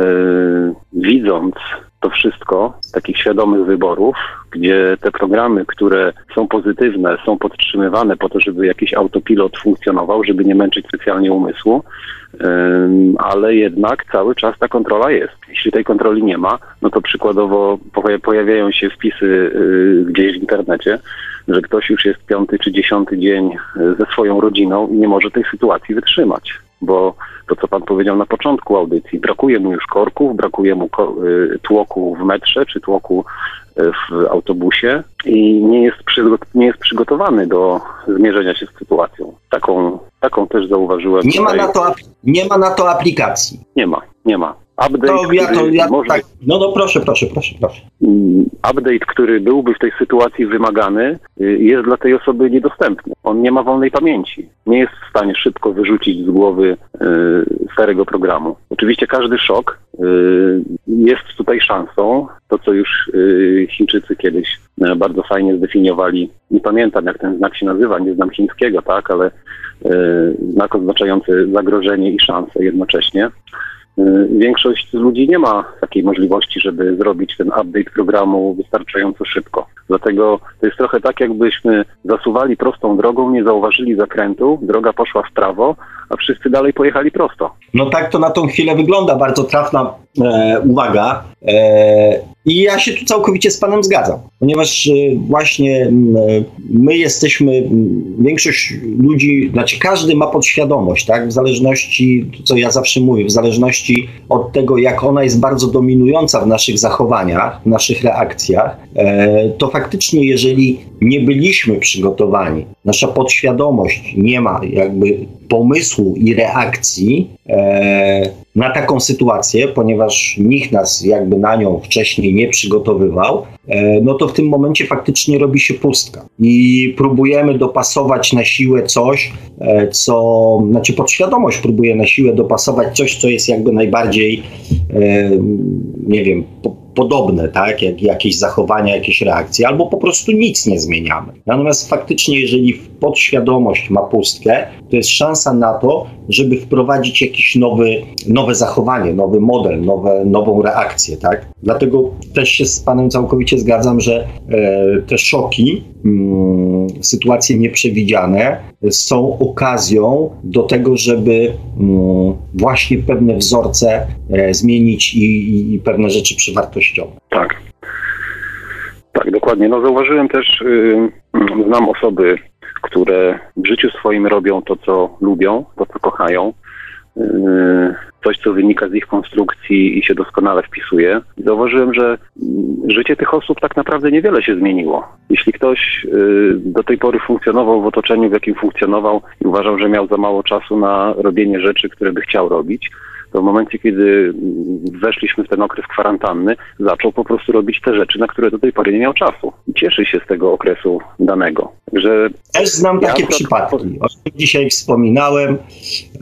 widząc to wszystko, takich świadomych wyborów, gdzie te programy, które są pozytywne, są podtrzymywane po to, żeby jakiś autopilot funkcjonował, żeby nie męczyć specjalnie umysłu, ale jednak cały czas ta kontrola jest. Jeśli tej kontroli nie ma, no to przykładowo pojawiają się wpisy y, gdzieś w internecie, że ktoś już jest piąty czy dziesiąty dzień y, ze swoją rodziną i nie może tej sytuacji wytrzymać, bo to, co pan powiedział na początku audycji, brakuje mu już korków, brakuje mu y, tłoku w metrze czy tłoku w autobusie i nie jest, nie jest przygotowany do zmierzenia się z sytuacją. Taką, taką też zauważyłem. Nie ma, na to, nie ma na to aplikacji. Nie ma, nie ma. Update, to ja to, ja, tak. No, no proszę, proszę, proszę, proszę. Mm, update, który byłby w tej sytuacji wymagany, y, jest dla tej osoby niedostępny. On nie ma wolnej pamięci. Nie jest w stanie szybko wyrzucić z głowy y, starego programu. Oczywiście każdy szok y, jest tutaj szansą. To, co już Chińczycy kiedyś bardzo fajnie zdefiniowali. Nie pamiętam, jak ten znak się nazywa, nie znam chińskiego, tak, ale znak oznaczający zagrożenie i szansę jednocześnie. Y, większość ludzi nie ma takiej możliwości, żeby zrobić ten update programu wystarczająco szybko. Dlatego to jest trochę tak, jakbyśmy zasuwali prostą drogą, nie zauważyli zakrętu, droga poszła w prawo, a wszyscy dalej pojechali prosto. No tak to na tą chwilę wygląda, bardzo trafna e, uwaga. E, I ja się tu całkowicie z Panem zgadzam, ponieważ e, właśnie my jesteśmy, większość ludzi, znaczy każdy ma podświadomość, tak, w zależności, co ja zawsze mówię, w zależności od tego, jak ona jest bardzo dominująca w naszych zachowaniach, w naszych reakcjach, e, to faktycznie, jeżeli nie byliśmy przygotowani, nasza podświadomość nie ma jakby pomysłu i reakcji e, na taką sytuację, ponieważ nikt nas jakby na nią wcześniej nie przygotowywał, e, no to w tym momencie faktycznie robi się pustka. I próbujemy dopasować na siłę coś, e, co, znaczy podświadomość próbuje na siłę dopasować coś, co jest jakby najbardziej, e, nie wiem, po, podobne, tak, jak jakieś zachowania, jakieś reakcje, albo po prostu nic nie zmieniamy. Natomiast faktycznie, jeżeli podświadomość ma pustkę, to jest szansa na to, żeby wprowadzić jakiś nowy, nowe zachowanie, nowy model, nowe, nową reakcję, tak. Dlatego też się z Panem całkowicie zgadzam, że e, te szoki, mm, sytuacje nieprzewidziane są okazją do tego, żeby mm, właśnie pewne wzorce e, zmienić i, i pewne rzeczy Tak. Tak, dokładnie. No zauważyłem też, yy, znam osoby, które w życiu swoim robią to, co lubią, to, co kochają. Yy, coś, co wynika z ich konstrukcji i się doskonale wpisuje. Zauważyłem, że życie tych osób tak naprawdę niewiele się zmieniło. Jeśli ktoś yy, do tej pory funkcjonował w otoczeniu, w jakim funkcjonował i uważał, że miał za mało czasu na robienie rzeczy, które by chciał robić, to w momencie, kiedy weszliśmy w ten okres kwarantanny, zaczął po prostu robić te rzeczy, na które do tej pory nie miał czasu. I cieszy się z tego okresu danego. Że Też znam takie ja przypadki. O czym dzisiaj wspominałem.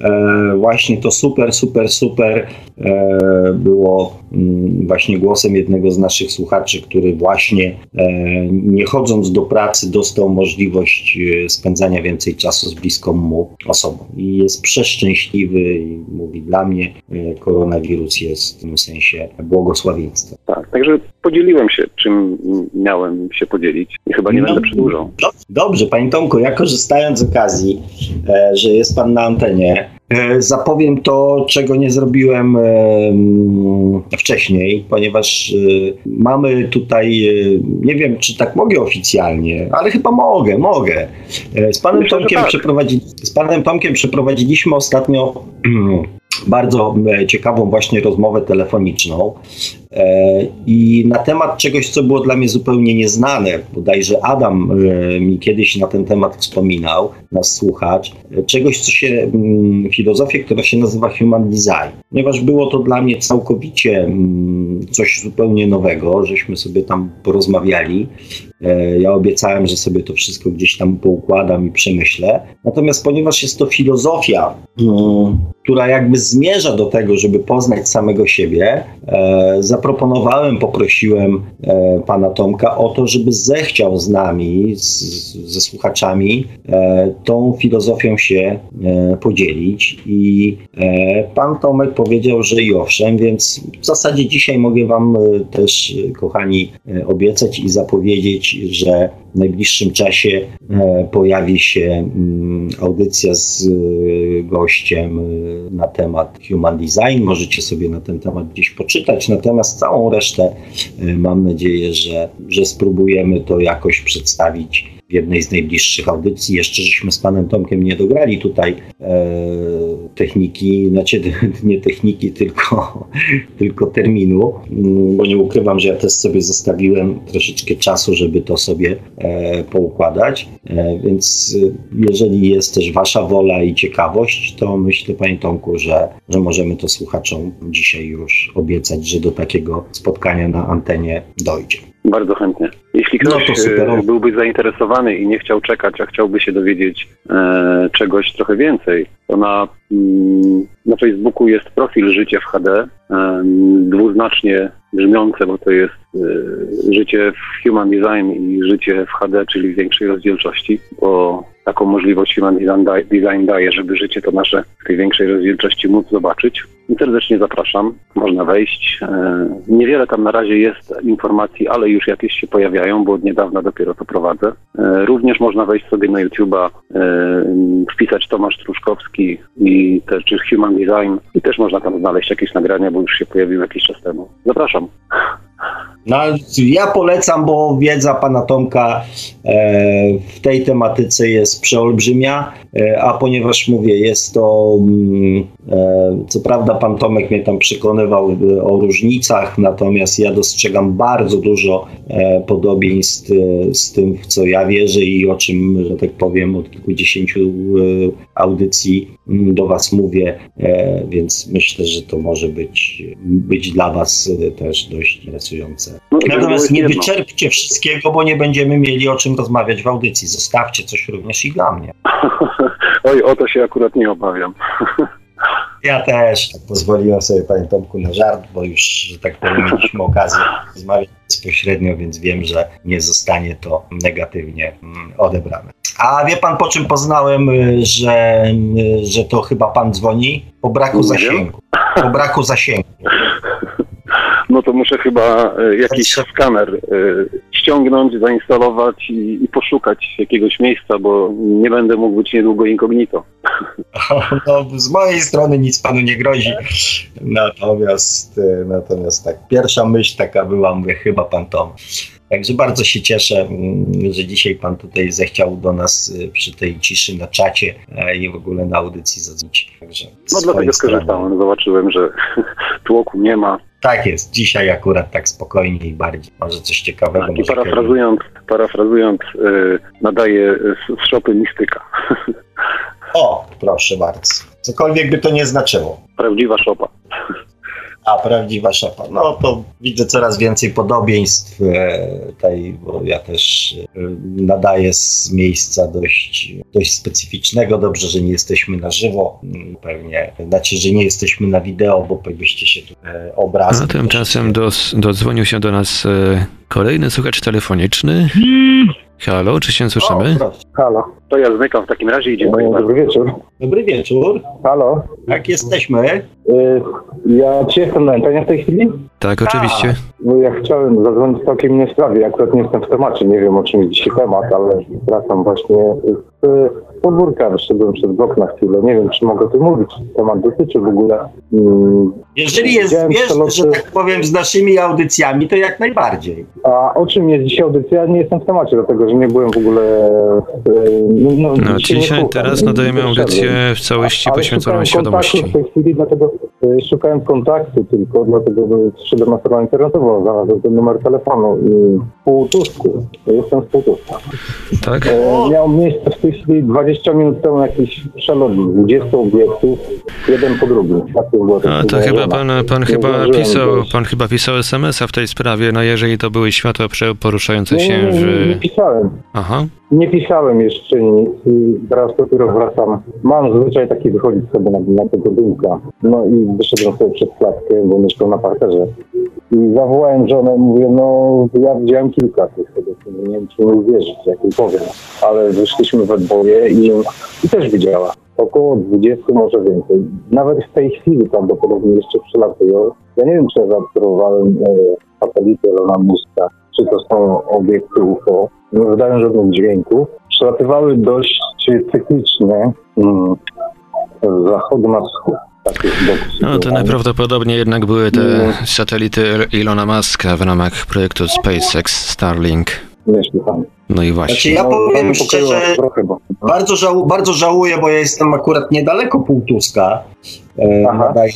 E, właśnie to super, super, super e, było mm, właśnie głosem jednego z naszych słuchaczy, który właśnie e, nie chodząc do pracy dostał możliwość e, spędzania więcej czasu z bliską mu osobą. I jest przeszczęśliwy i mówi, dla mnie koronawirus jest w tym sensie błogosławieństwem. Tak, także podzieliłem się, czym miałem się podzielić i chyba nie no, będę przedłużał. Dobrze, Panie Tomku, ja korzystając z okazji, e, że jest Pan na antenie, e, zapowiem to, czego nie zrobiłem wcześniej, ponieważ mamy tutaj, nie wiem czy tak mogę oficjalnie, ale chyba mogę, mogę. Z Panem Myślę, Tomkiem, tak. z Panem Tomkiem przeprowadziliśmy ostatnio bardzo e, ciekawą właśnie rozmowę telefoniczną i na temat czegoś, co było dla mnie zupełnie nieznane. Bodajże Adam e, mi kiedyś na ten temat wspominał, nas słuchacz, czegoś, co się, mm, filozofię, która się nazywa human design. Ponieważ było to dla mnie całkowicie mm, coś zupełnie nowego, żeśmy sobie tam porozmawiali. Ja obiecałem, że sobie to wszystko gdzieś tam poukładam i przemyślę. Natomiast ponieważ jest to filozofia, mm, która jakby zmierza do tego, żeby poznać samego siebie, e, zaproponowałem, poprosiłem e, pana Tomka o to, żeby zechciał z nami, z, ze słuchaczami, e, tą filozofią się e, podzielić. I e, pan Tomek powiedział, że i owszem, więc w zasadzie dzisiaj mogę wam e, też, kochani, obiecać i zapowiedzieć, że w najbliższym czasie pojawi się mm, audycja z gościem na temat human design. Możecie sobie na ten temat gdzieś poczytać. Natomiast całą resztę y, mam nadzieję, że, że spróbujemy to jakoś przedstawić w jednej z najbliższych audycji. Jeszcze żeśmy z panem Tomkiem nie dograli tutaj e, techniki, znaczy nie techniki, tylko, tylko terminu, bo nie ukrywam, że ja też sobie zostawiłem troszeczkę czasu, żeby to sobie e, poukładać. E, więc jeżeli jest też wasza wola i ciekawość, to myślę, panie Tomku, że, że możemy to słuchaczom dzisiaj już obiecać, że do takiego spotkania na antenie dojdzie. Bardzo chętnie. Jeśli no ktoś no byłby zainteresowany i nie chciał czekać, a chciałby się dowiedzieć e, czegoś trochę więcej, to na, mm, na Facebooku jest profil Życie w HD, e, dwuznacznie brzmiące, bo to jest e, życie w Human Design i życie w HD, czyli w większej rozdzielczości, bo taką możliwość Human Design daje, żeby życie to nasze w tej większej rozdzielczości móc zobaczyć. I serdecznie zapraszam, można wejść. E, niewiele tam na razie jest informacji, ale już jakieś się pojawiają, bo od niedawna dopiero to prowadzę. E, również można wejść sobie na YouTube'a, e, wpisać Tomasz Truszkowski i też czy Human Design i też można tam znaleźć jakieś nagrania, bo już się pojawiły jakiś czas temu. Zapraszam. No, ja polecam, bo wiedza pana Tomka e, w tej tematyce jest przeolbrzymia, a ponieważ mówię, jest to, mm, e, co prawda pan Tomek mnie tam przekonywał e, o różnicach, natomiast ja dostrzegam bardzo dużo e, podobieństw e, z tym, w co ja wierzę i o czym, że tak powiem, od kilkudziesięciu audycji mm, do was mówię, więc myślę, że to może być, być dla was też dość interesujące. No, Natomiast nie wyczerpcie wszystkiego, bo nie będziemy mieli o czym rozmawiać w audycji. Zostawcie coś również i dla mnie. Oj, o to się akurat nie obawiam. Ja też tak pozwoliłem sobie, panie Tomku, na żart, bo już, że tak powiem, mieliśmy okazję rozmawiać bezpośrednio, więc wiem, że nie zostanie to negatywnie mm, odebrane. A wie pan, po czym poznałem, y, że, y, że to chyba pan dzwoni? Po braku zasięgu. Po braku zasięgu no to muszę chyba e, jakiś skaner e, ściągnąć, zainstalować i, i, poszukać jakiegoś miejsca, bo nie będę mógł być niedługo incognito. No, z mojej strony nic panu nie grozi. Natomiast, e, natomiast tak, pierwsza myśl taka była, mówię, chyba pan Tom. Także bardzo się cieszę, mm, że dzisiaj Pan tutaj zechciał do nas przy tej ciszy na czacie i w ogóle na audycji zadzwonić. Także no dlatego skorzystałem, zobaczyłem, że tłoku nie ma, tak jest, dzisiaj akurat tak spokojnie i bardziej, może coś ciekawego. Tak, parafrazując, parafrazując yy, nadaje z, z szopy mistyka. O, proszę bardzo. Cokolwiek by to nie znaczyło. Prawdziwa szopa. A prawdziwa szopa. No to widzę coraz więcej podobieństw e, tutaj, bo ja też e, nadaję z miejsca dość, dość specyficznego. Dobrze, że nie jesteśmy na żywo. Mm, Pewnie, znaczy, że nie jesteśmy na wideo, bo byście się tu e, obrazem. A tymczasem dos, dodzwonił się do nas kolejny słuchacz telefoniczny. Halo, czy się słyszymy? O, proszę. Halo. To ja zmykam w takim razie i dziękuję bardzo. Dobry wieczór. Dobry wieczór. Halo. Jak jesteśmy? E, Ja ci jestem na antenie w tej chwili? Tak, oczywiście. Bo ja chciałem zadzwonić w całkiem innej sprawie. Ja akurat nie jestem w temacie, nie wiem o czym jest dzisiaj temat, ale wracam właśnie z e, podwórka. Wyszedłem przed blok na chwilę. Nie wiem, czy mogę o tym mówić. Temat dotyczy w ogóle. Mm, Jeżeli jest zbieżny, że tak powiem, z naszymi audycjami, to jak najbardziej. A o czym jest dzisiaj audycja? Nie jestem w temacie, dlatego że nie byłem w ogóle. e, No, No, nie dzisiaj, słucham. teraz nadajemy Nie audycję w całości poświęconą świadomości. w tej chwili, dlatego e, szukałem kontaktu tylko, dlatego że wszedłem na stronę internetową, znalazłem ten numer telefonu i w Półtusku, jestem z Półtuska. Tak? E, miał miejsce w tej chwili 20 minut temu jakiś przelot 20 obiektów, jeden po drugim. Tak A to chyba pan, pan Nie chyba pisał, pan chyba pisał SMS-a w tej sprawie, no jeżeli to były światła poruszające Nie, się nie, nie, nie, nie w... pisałem. Aha, Nie pisałem jeszcze nic i teraz dopiero wracam. Mam zwyczaj taki wychodzić sobie na, na tego dółka. No i wyszedłem sobie przed klatkę, bo mieszkam na parterze. I zawołałem żonę, mówię, no ja widziałem kilka tych tego, nie wiem czy mi uwierzyć, jak jej powiem. Ale wyszliśmy we dwoje i, i też widziała. Około 20, może więcej. Nawet w tej chwili prawdopodobnie jeszcze przylatują. Ja nie wiem, czy ja zaobserwowałem e, satelity Elona Muska, czy to są obiekty UFO. Nie wydają żadnych dźwięków. Przelatywały dość cyklicznie mm, z zachodu na wschód. Boki no to najprawdopodobniej jednak były te Nie. satelity Ilona Muska w ramach projektu SpaceX Starlink. Myśli pan. No i właśnie. Znaczy ja No, powiem niepokoiło szczerze, Trochę, bo... bardzo, żału, bardzo żałuję, bo ja jestem akurat niedaleko Półtuska. E, Aha. nadaję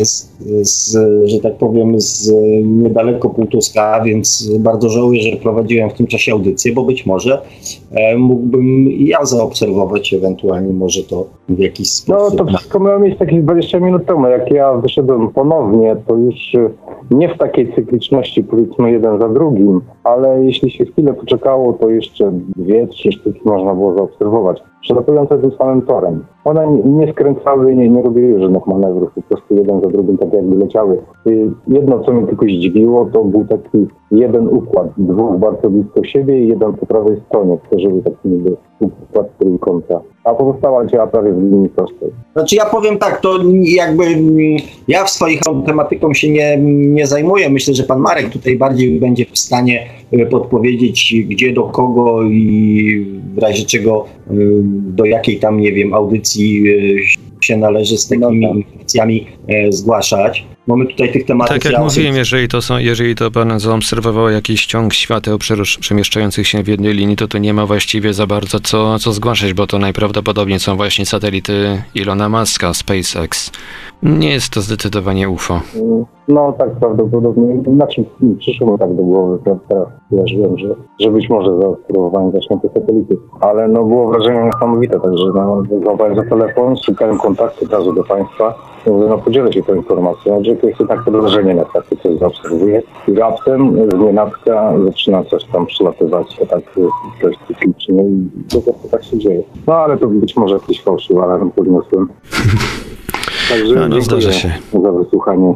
z, że tak powiem, z niedaleko Półtuska, więc bardzo żałuję, że prowadziłem w tym czasie audycję, bo być może e, mógłbym i ja zaobserwować ewentualnie może to w jakiś No sposób. to wszystko miało miejsce jakieś 20 minut temu. Jak ja wyszedłem ponownie, to już y, nie w takiej cykliczności, powiedzmy jeden za drugim, ale jeśli się chwilę poczekało, to jeszcze dwie, trzy sztuki można było zaobserwować. Przelatujące tym samym torem. One nie- skręcały, nie, nie robiły żadnych manewrów, po prostu jeden za drugim tak jakby leciały. Y, Jedno, co mnie tylko zdziwiło, to był taki jeden układ, dwóch bardzo blisko siebie i jeden po prawej stronie, którzy był taki niby układ trójkąta. A pozostała leciała prawie w linii prostej. Znaczy ja powiem tak, to jakby mm, ja w swoich tematyką się nie, nie zajmuję. Myślę, że pan Marek tutaj bardziej będzie w stanie e, podpowiedzieć, gdzie, do kogo i w razie czego e, do jakiej tam, nie wiem, audycji e, się należy z takimi No tak. informacjami zgłaszać. Mamy tutaj tych tematów. Tak jak ja mówiłem, jeżeli to, są, jeżeli to pan zaobserwował jakiś ciąg świateł przerusz- przemieszczających się w jednej linii, to tu nie ma właściwie za bardzo co, co zgłaszać, bo to najprawdopodobniej są właśnie satelity Ilona Muska, SpaceX. Nie jest to zdecydowanie UFO. No tak prawdopodobnie. Znaczy mi przyszło tak do głowy, teraz teraz kojarzyłem, że, że być może zaobserwowałem właśnie te satelity. Ale no było wrażenie niesamowite, także no, złapałem za telefon, szukałem kontaktu od razu do Państwa. Mówię, no podzielę się tą informacją, to jest jednak podejrzenie na takie coś zaobserwuję. I raptem z nienacka zaczyna coś tam przylatywać, tak dość cyklicznie i po prostu tak się dzieje. No ale to być może jakiś fałszywy alarm podniosłem. Także No, no, zdarza się. za wysłuchanie.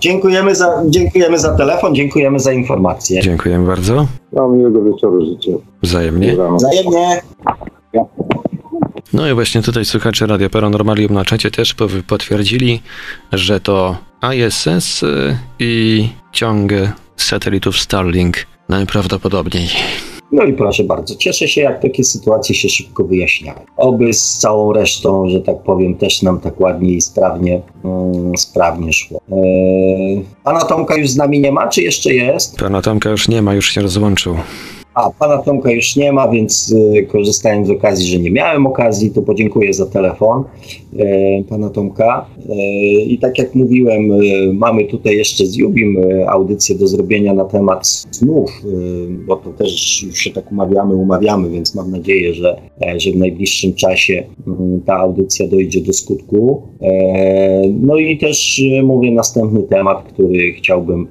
Dziękujemy, za, dziękujemy za telefon, dziękujemy za informację. Dziękuję bardzo. No, miłego wieczoru życzę. Wzajemnie. Wzajemnie. No i właśnie tutaj słuchacze Radia Paranormalium na czacie też powy- potwierdzili, że to ISS y, i ciąg satelitów Starlink najprawdopodobniej. No i proszę bardzo, cieszę się, jak takie sytuacje się szybko wyjaśniają. Oby z całą resztą, że tak powiem, też nam tak ładnie i sprawnie, mm, sprawnie szło. Eee, pana Tomka już z nami nie ma, czy jeszcze jest? Pana Tomka już nie ma, już się rozłączył. A, pana Tomka już nie ma, więc y, korzystając z okazji, że nie miałem okazji, to podziękuję za telefon e, pana Tomka. E, I tak jak mówiłem, e, mamy tutaj jeszcze z Jubim e, audycję do zrobienia na temat snów, bo to też już się tak umawiamy, umawiamy, więc mam nadzieję, że, e, że w najbliższym czasie mm, ta audycja dojdzie do skutku. No i też mówię następny temat, który chciałbym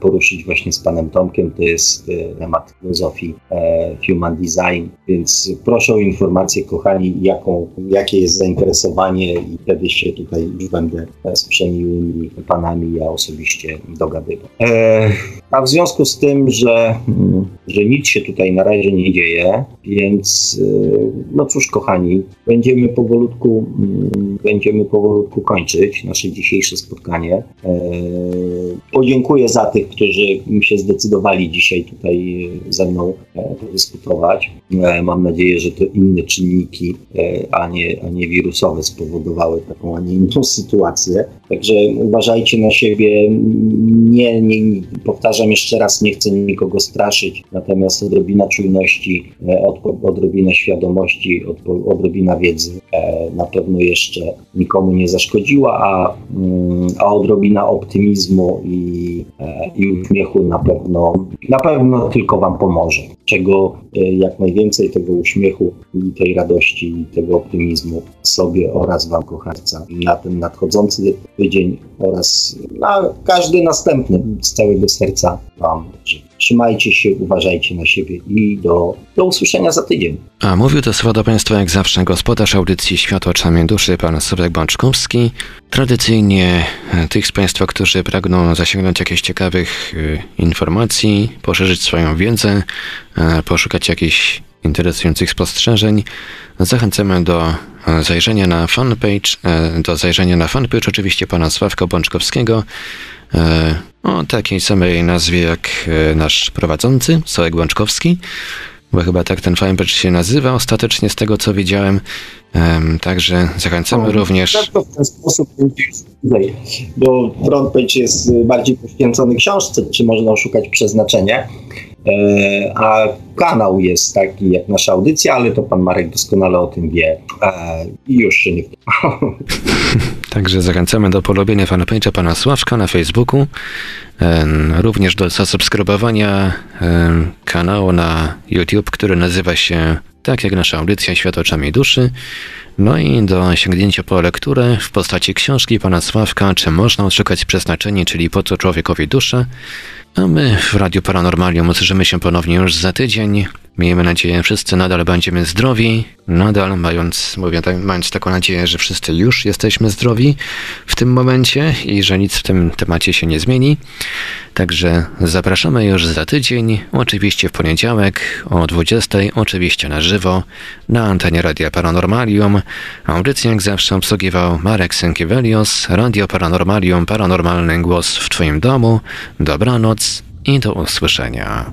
poruszyć właśnie z panem Tomkiem, to jest temat filozofii e, human design, więc proszę o informację, kochani, jaką, jakie jest zainteresowanie i wtedy się tutaj już będę z przemiłymi panami ja osobiście dogadywał. E, a w związku z tym, że, mm, że nic się tutaj na razie nie dzieje, więc e, no cóż, kochani, będziemy powolutku, mm, będziemy powolutku kończyć nasze dzisiejsze spotkanie. Podziękuję za tych, którzy się zdecydowali dzisiaj tutaj ze mną podyskutować. E, Mam nadzieję, że to inne czynniki, e, a nie, a nie wirusowe spowodowały taką, a nie inną sytuację. Także uważajcie na siebie. Nie, nie, powtarzam jeszcze raz, nie chcę nikogo straszyć, natomiast odrobina czujności, e, od, odrobina świadomości, od, odrobina wiedzy e, na pewno jeszcze nikomu nie zaszkodziła, a, mm, a odrobina optymizmu i, e, i uśmiechu na pewno, na pewno tylko Wam pomoże. Czego e, jak najwięcej tego uśmiechu i tej radości i tego optymizmu sobie oraz Wam kocharca na ten nadchodzący tydzień oraz na każdy następny z całego serca Wam życzę. Trzymajcie się, uważajcie na siebie i do, do usłyszenia za tydzień. A mówił to słowa do Państwa jak zawsze gospodarz audycji Światło Oczami Duszy, pan Sławek Bączkowski. Tradycyjnie e, tych z Państwa, którzy pragną zasięgnąć jakichś ciekawych e, informacji, poszerzyć swoją wiedzę, e, poszukać jakichś interesujących spostrzeżeń, zachęcamy do zajrzenia na fanpage, do zajrzenia na fanpage oczywiście pana Sławka Bączkowskiego, o takiej samej nazwie jak e, nasz prowadzący, Sławek Bączkowski bo chyba tak ten fanpage się nazywa ostatecznie z tego co widziałem. Em, także zachęcamy również. Tylko w ten sposób bo frontpage jest bardziej poświęcony książce, czy można oszukać przeznaczenie, e, a kanał jest taki jak nasza audycja, ale to pan Marek doskonale o tym wie e, i już się nie Także zachęcamy do polubienia fanpage'a pana Sławka na Facebooku. em, Również do zasubskrybowania kanału na YouTube, który nazywa się tak jak nasza audycja Świat oczami duszy. No i do sięgnięcia po lekturę w postaci książki pana Sławka, czy można odszukać przeznaczenie, czyli po co człowiekowi dusza. A my w Radiu Paranormalium usłyszymy się ponownie już za tydzień. Miejmy nadzieję, wszyscy nadal będziemy zdrowi, nadal mając, mówię, tak, mając taką nadzieję, że wszyscy już jesteśmy zdrowi w tym momencie i że nic w tym temacie się nie zmieni. Także zapraszamy już za tydzień, oczywiście w poniedziałek o 20, oczywiście na żywo, na antenie Radia Paranormalium. Audycję jak zawsze obsługiwał Marek Sękiewelios, Radio Paranormalium, paranormalny głos w Twoim domu. Dobranoc i do usłyszenia.